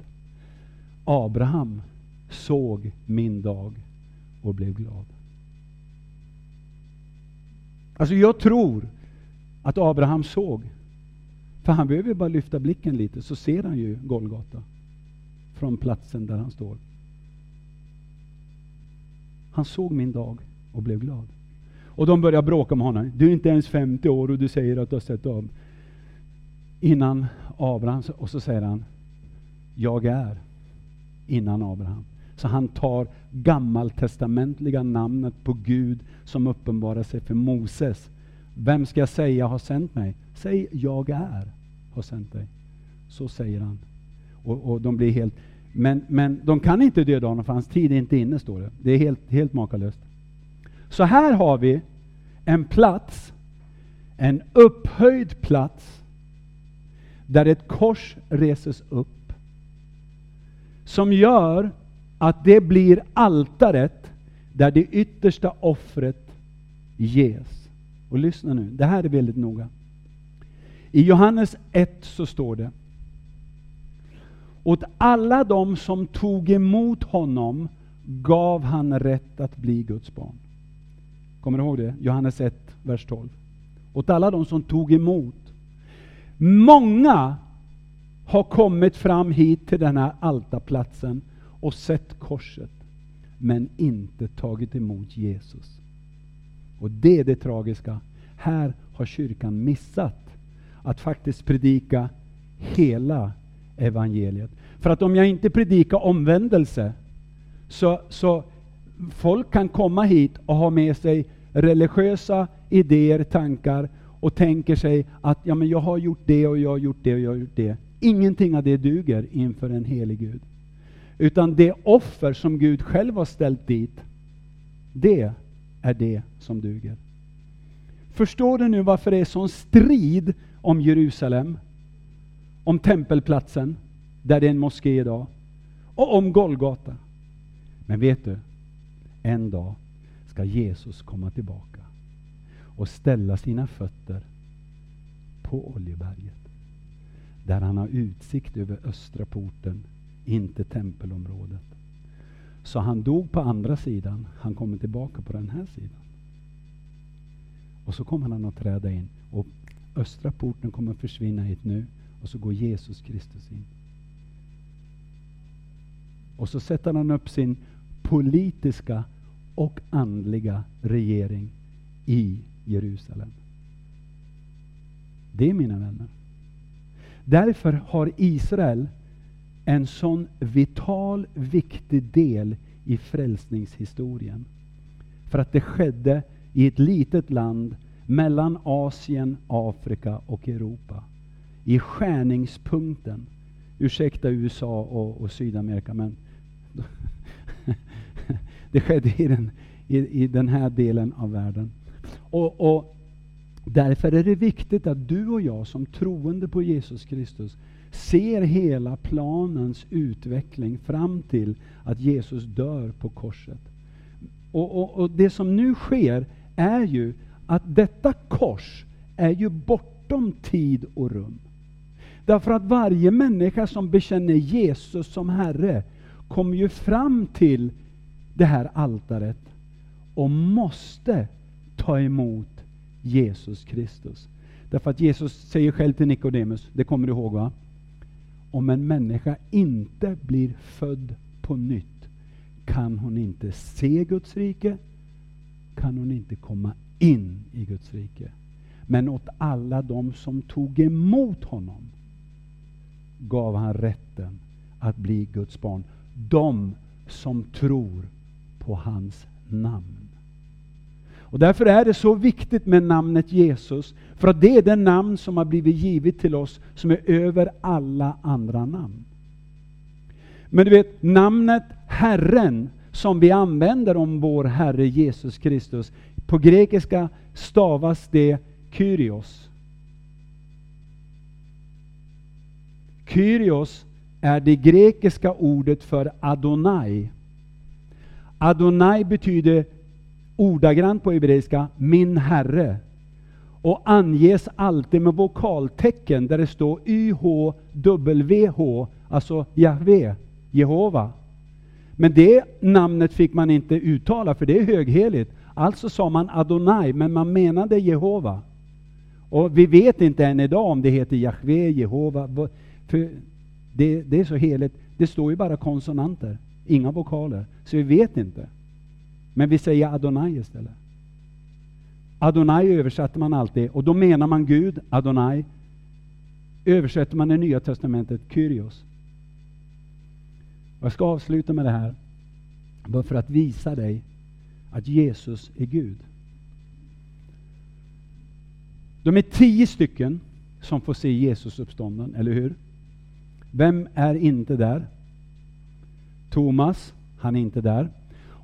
Abraham såg min dag och blev glad. Alltså jag tror att Abraham såg. För han behöver bara lyfta blicken lite så ser han ju Golgata. Från platsen där han står. Han såg min dag och blev glad. Och de börjar bråka med honom. Du är inte ens 50 år och du säger att du har sett av. Innan Abraham, och så säger han, jag är innan Abraham. Så han tar gammaltestamentliga namnet på Gud som uppenbarar sig för Moses. Vem ska jag säga har sänt mig? Säg jag är har sänt dig. Så säger han. Och, och de blir helt... Men, men de kan inte döda honom för hans tid är inte inne, står det. Det är helt, helt makalöst. Så här har vi en plats, en upphöjd plats, där ett kors reses upp, som gör att det blir altaret där det yttersta offret ges. Och lyssna nu, det här är väldigt noga. I Johannes 1 så står det Åt alla de som tog emot honom gav han rätt att bli Guds barn. Kommer du ihåg det? Johannes 1, vers 12. Åt alla de som tog emot. Många har kommit fram hit till den här altarplatsen och sett korset, men inte tagit emot Jesus. Och det är det tragiska. Här har kyrkan missat att faktiskt predika hela evangeliet. För att om jag inte predikar omvändelse, så, så folk kan komma hit och ha med sig religiösa idéer, tankar och tänker sig att ja, men jag har gjort det och jag har gjort det och jag har gjort det. Ingenting av det duger inför en helig Gud. Utan det offer som Gud själv har ställt dit, det är det som duger. Förstår du nu varför det är sån strid om Jerusalem? Om tempelplatsen, där det är en moské idag. Och om Golgata. Men vet du? En dag ska Jesus komma tillbaka och ställa sina fötter på Oljeberget. Där han har utsikt över östra porten inte tempelområdet. Så han dog på andra sidan, han kommer tillbaka på den här sidan. Och så kommer han att träda in och östra porten kommer att försvinna hit nu och så går Jesus Kristus in. Och så sätter han upp sin politiska och andliga regering i Jerusalem. Det, mina vänner. Därför har Israel en sån vital, viktig del i frälsningshistorien. För att det skedde i ett litet land mellan Asien, Afrika och Europa. I skärningspunkten. Ursäkta USA och, och Sydamerika, men det skedde i den, i, i den här delen av världen. Och, och Därför är det viktigt att du och jag som troende på Jesus Kristus ser hela planens utveckling fram till att Jesus dör på korset. Och, och, och, Det som nu sker är ju att detta kors är ju bortom tid och rum. Därför att varje människa som bekänner Jesus som Herre kommer ju fram till det här altaret och måste ta emot Jesus Kristus. Därför att Jesus säger själv till Nikodemus, det kommer du ihåg va? Om en människa inte blir född på nytt kan hon inte se Guds rike, kan hon inte komma in i Guds rike. Men åt alla de som tog emot honom gav han rätten att bli Guds barn. De som tror på hans namn. Och därför är det så viktigt med namnet Jesus, för att det är det namn som har blivit givet till oss, som är över alla andra namn. Men du vet, namnet Herren, som vi använder om vår Herre Jesus Kristus, på grekiska stavas det Kyrios. Kyrios är det grekiska ordet för Adonai. Adonai betyder ordagrant på hebreiska min Herre och anges alltid med vokaltecken där det står YHWH, alltså Jahve, Jehova. Men det namnet fick man inte uttala för det är högheligt. Alltså sa man Adonai, men man menade Jehova. Och vi vet inte än idag om det heter Jahve, Jehova. För det, det är så heligt. Det står ju bara konsonanter, inga vokaler. Så vi vet inte. Men vi säger Adonai istället. Adonai översätter man alltid, och då menar man Gud, Adonai. Översätter man det Nya Testamentet, Kyrios. Jag ska avsluta med det här, bara för att visa dig att Jesus är Gud. De är tio stycken som får se Jesus uppstånden, eller hur? Vem är inte där? Thomas, han är inte där.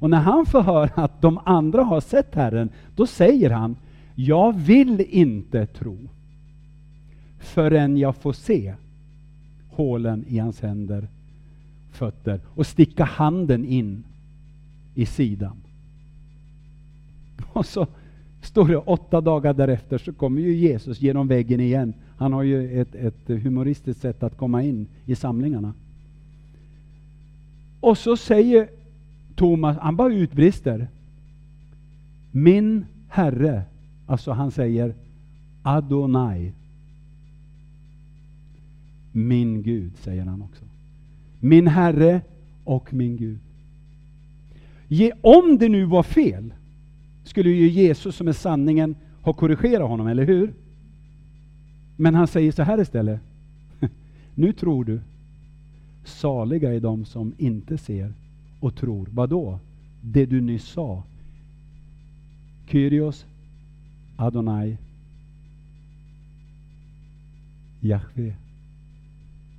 Och när han får höra att de andra har sett Herren, då säger han, jag vill inte tro förrän jag får se hålen i hans händer, fötter och sticka handen in i sidan. Och så står det åtta dagar därefter så kommer ju Jesus genom väggen igen. Han har ju ett, ett humoristiskt sätt att komma in i samlingarna. Och så säger Thomas, han bara utbrister. Min Herre, alltså han säger Adonai. Min Gud, säger han också. Min Herre och min Gud. Ge, om det nu var fel, skulle ju Jesus som är sanningen ha korrigerat honom, eller hur? Men han säger så här istället. Nu tror du. Saliga är de som inte ser och tror. Vad då? Det du nyss sa. Kyrios, Adonai, Jahve.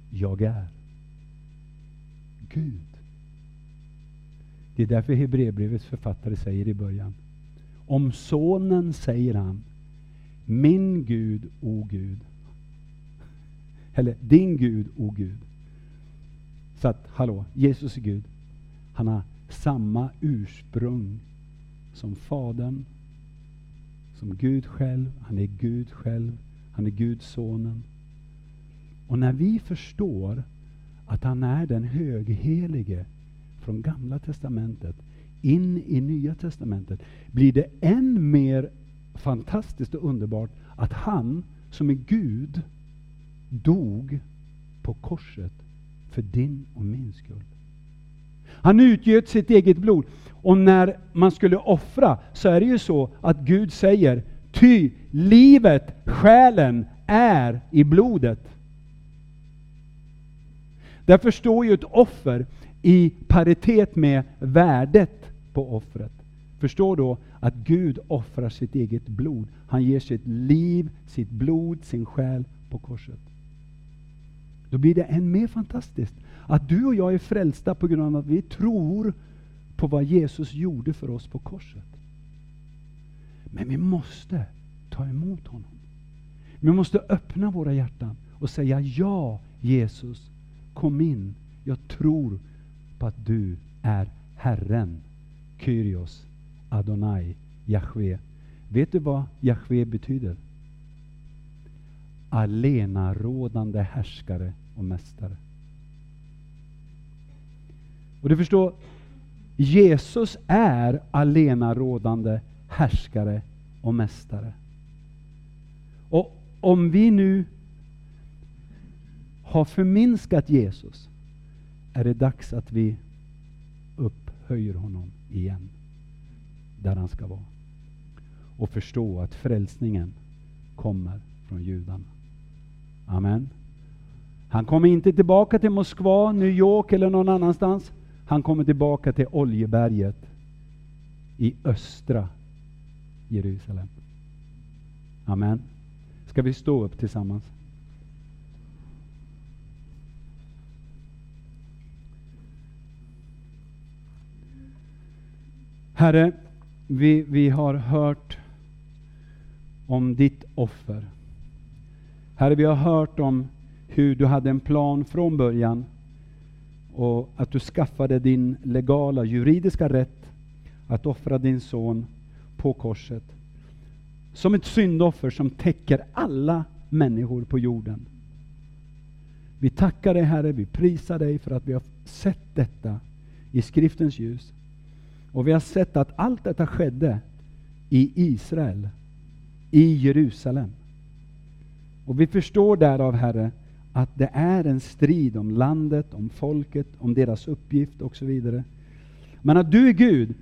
Jag är Gud. Det är därför Hebreerbrevets författare säger i början. Om sonen säger han, min Gud, o Gud. Eller din Gud, o Gud. Så att, hallå, Jesus är Gud. Han har samma ursprung som Fadern, som Gud själv. Han är Gud själv. Han är Guds sonen. Och när vi förstår att han är den höghelige från Gamla Testamentet in i Nya Testamentet blir det än mer fantastiskt och underbart att han som är Gud dog på korset för din och min skull. Han utgöt sitt eget blod. Och när man skulle offra så är det ju så att Gud säger, ty livet, själen, är i blodet. Därför står ju ett offer i paritet med värdet på offret. Förstå då att Gud offrar sitt eget blod. Han ger sitt liv, sitt blod, sin själ på korset. Då blir det än mer fantastiskt att du och jag är frälsta på grund av att vi tror på vad Jesus gjorde för oss på korset. Men vi måste ta emot honom. Vi måste öppna våra hjärtan och säga ja, Jesus, kom in. Jag tror på att du är Herren, Kyrios, Adonai, Jahve. Vet du vad Jahve betyder? Alenarådande härskare och mästare. Och du förstår, Jesus är allenarådande härskare och mästare. Och om vi nu har förminskat Jesus, är det dags att vi upphöjer honom igen, där han ska vara. Och förstå att frälsningen kommer från judarna. Amen. Han kommer inte tillbaka till Moskva, New York eller någon annanstans. Han kommer tillbaka till Oljeberget i östra Jerusalem. Amen. Ska vi stå upp tillsammans? Herre, vi, vi har hört om ditt offer. Herre, vi har hört om hur du hade en plan från början och att du skaffade din legala, juridiska rätt att offra din son på korset. Som ett syndoffer som täcker alla människor på jorden. Vi tackar dig Herre, vi prisar dig för att vi har sett detta i skriftens ljus. Och vi har sett att allt detta skedde i Israel, i Jerusalem. Och vi förstår därav, Herre, att det är en strid om landet, om folket, om deras uppgift och så vidare. Men att du är Gud,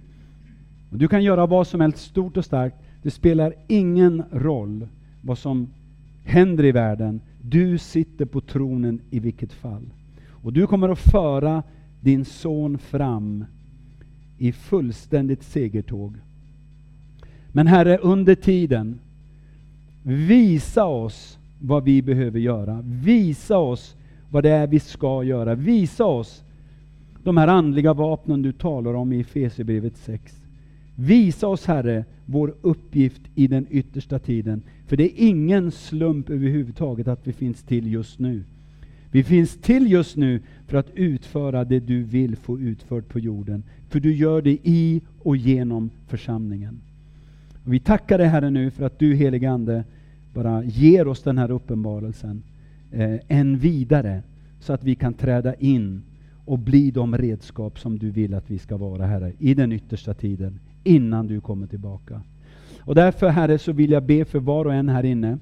och du kan göra vad som helst stort och starkt, det spelar ingen roll vad som händer i världen. Du sitter på tronen i vilket fall. Och du kommer att föra din son fram i fullständigt segertåg. Men Herre, under tiden, visa oss vad vi behöver göra. Visa oss vad det är vi ska göra. Visa oss de här andliga vapnen du talar om i Efesierbrevet 6. Visa oss, Herre, vår uppgift i den yttersta tiden. För det är ingen slump överhuvudtaget att vi finns till just nu. Vi finns till just nu för att utföra det du vill få utfört på jorden. För du gör det i och genom församlingen. Och vi tackar dig Herre nu för att du helige Ande bara ger oss den här uppenbarelsen eh, än vidare så att vi kan träda in och bli de redskap som du vill att vi ska vara Herre i den yttersta tiden innan du kommer tillbaka. Och därför Herre så vill jag be för var och en här inne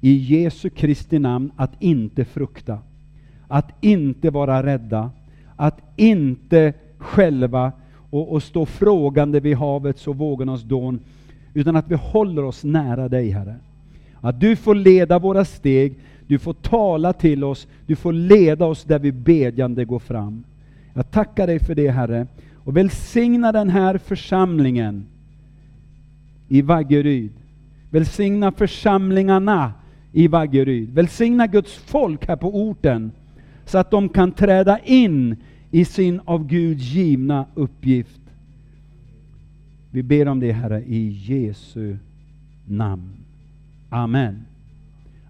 i Jesu Kristi namn att inte frukta, att inte vara rädda, att inte själva och, och stå frågande vid havets och vågornas dån, utan att vi håller oss nära dig Herre. Att du får leda våra steg, du får tala till oss, du får leda oss där vi bedjande går fram. Jag tackar dig för det Herre, och välsigna den här församlingen i Vaggeryd. Välsigna församlingarna i Vaggeryd. Välsigna Guds folk här på orten, så att de kan träda in i sin av Gud givna uppgift. Vi ber om det Herre i Jesu namn. Amen.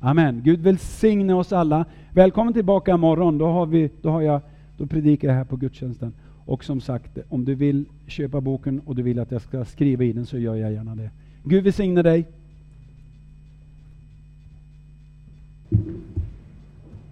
Amen. Gud välsigne oss alla. Välkommen tillbaka imorgon. Då, har vi, då, har jag, då predikar jag här på gudstjänsten. Och som sagt, om du vill köpa boken och du vill att jag ska skriva i den så gör jag gärna det. Gud välsigne dig.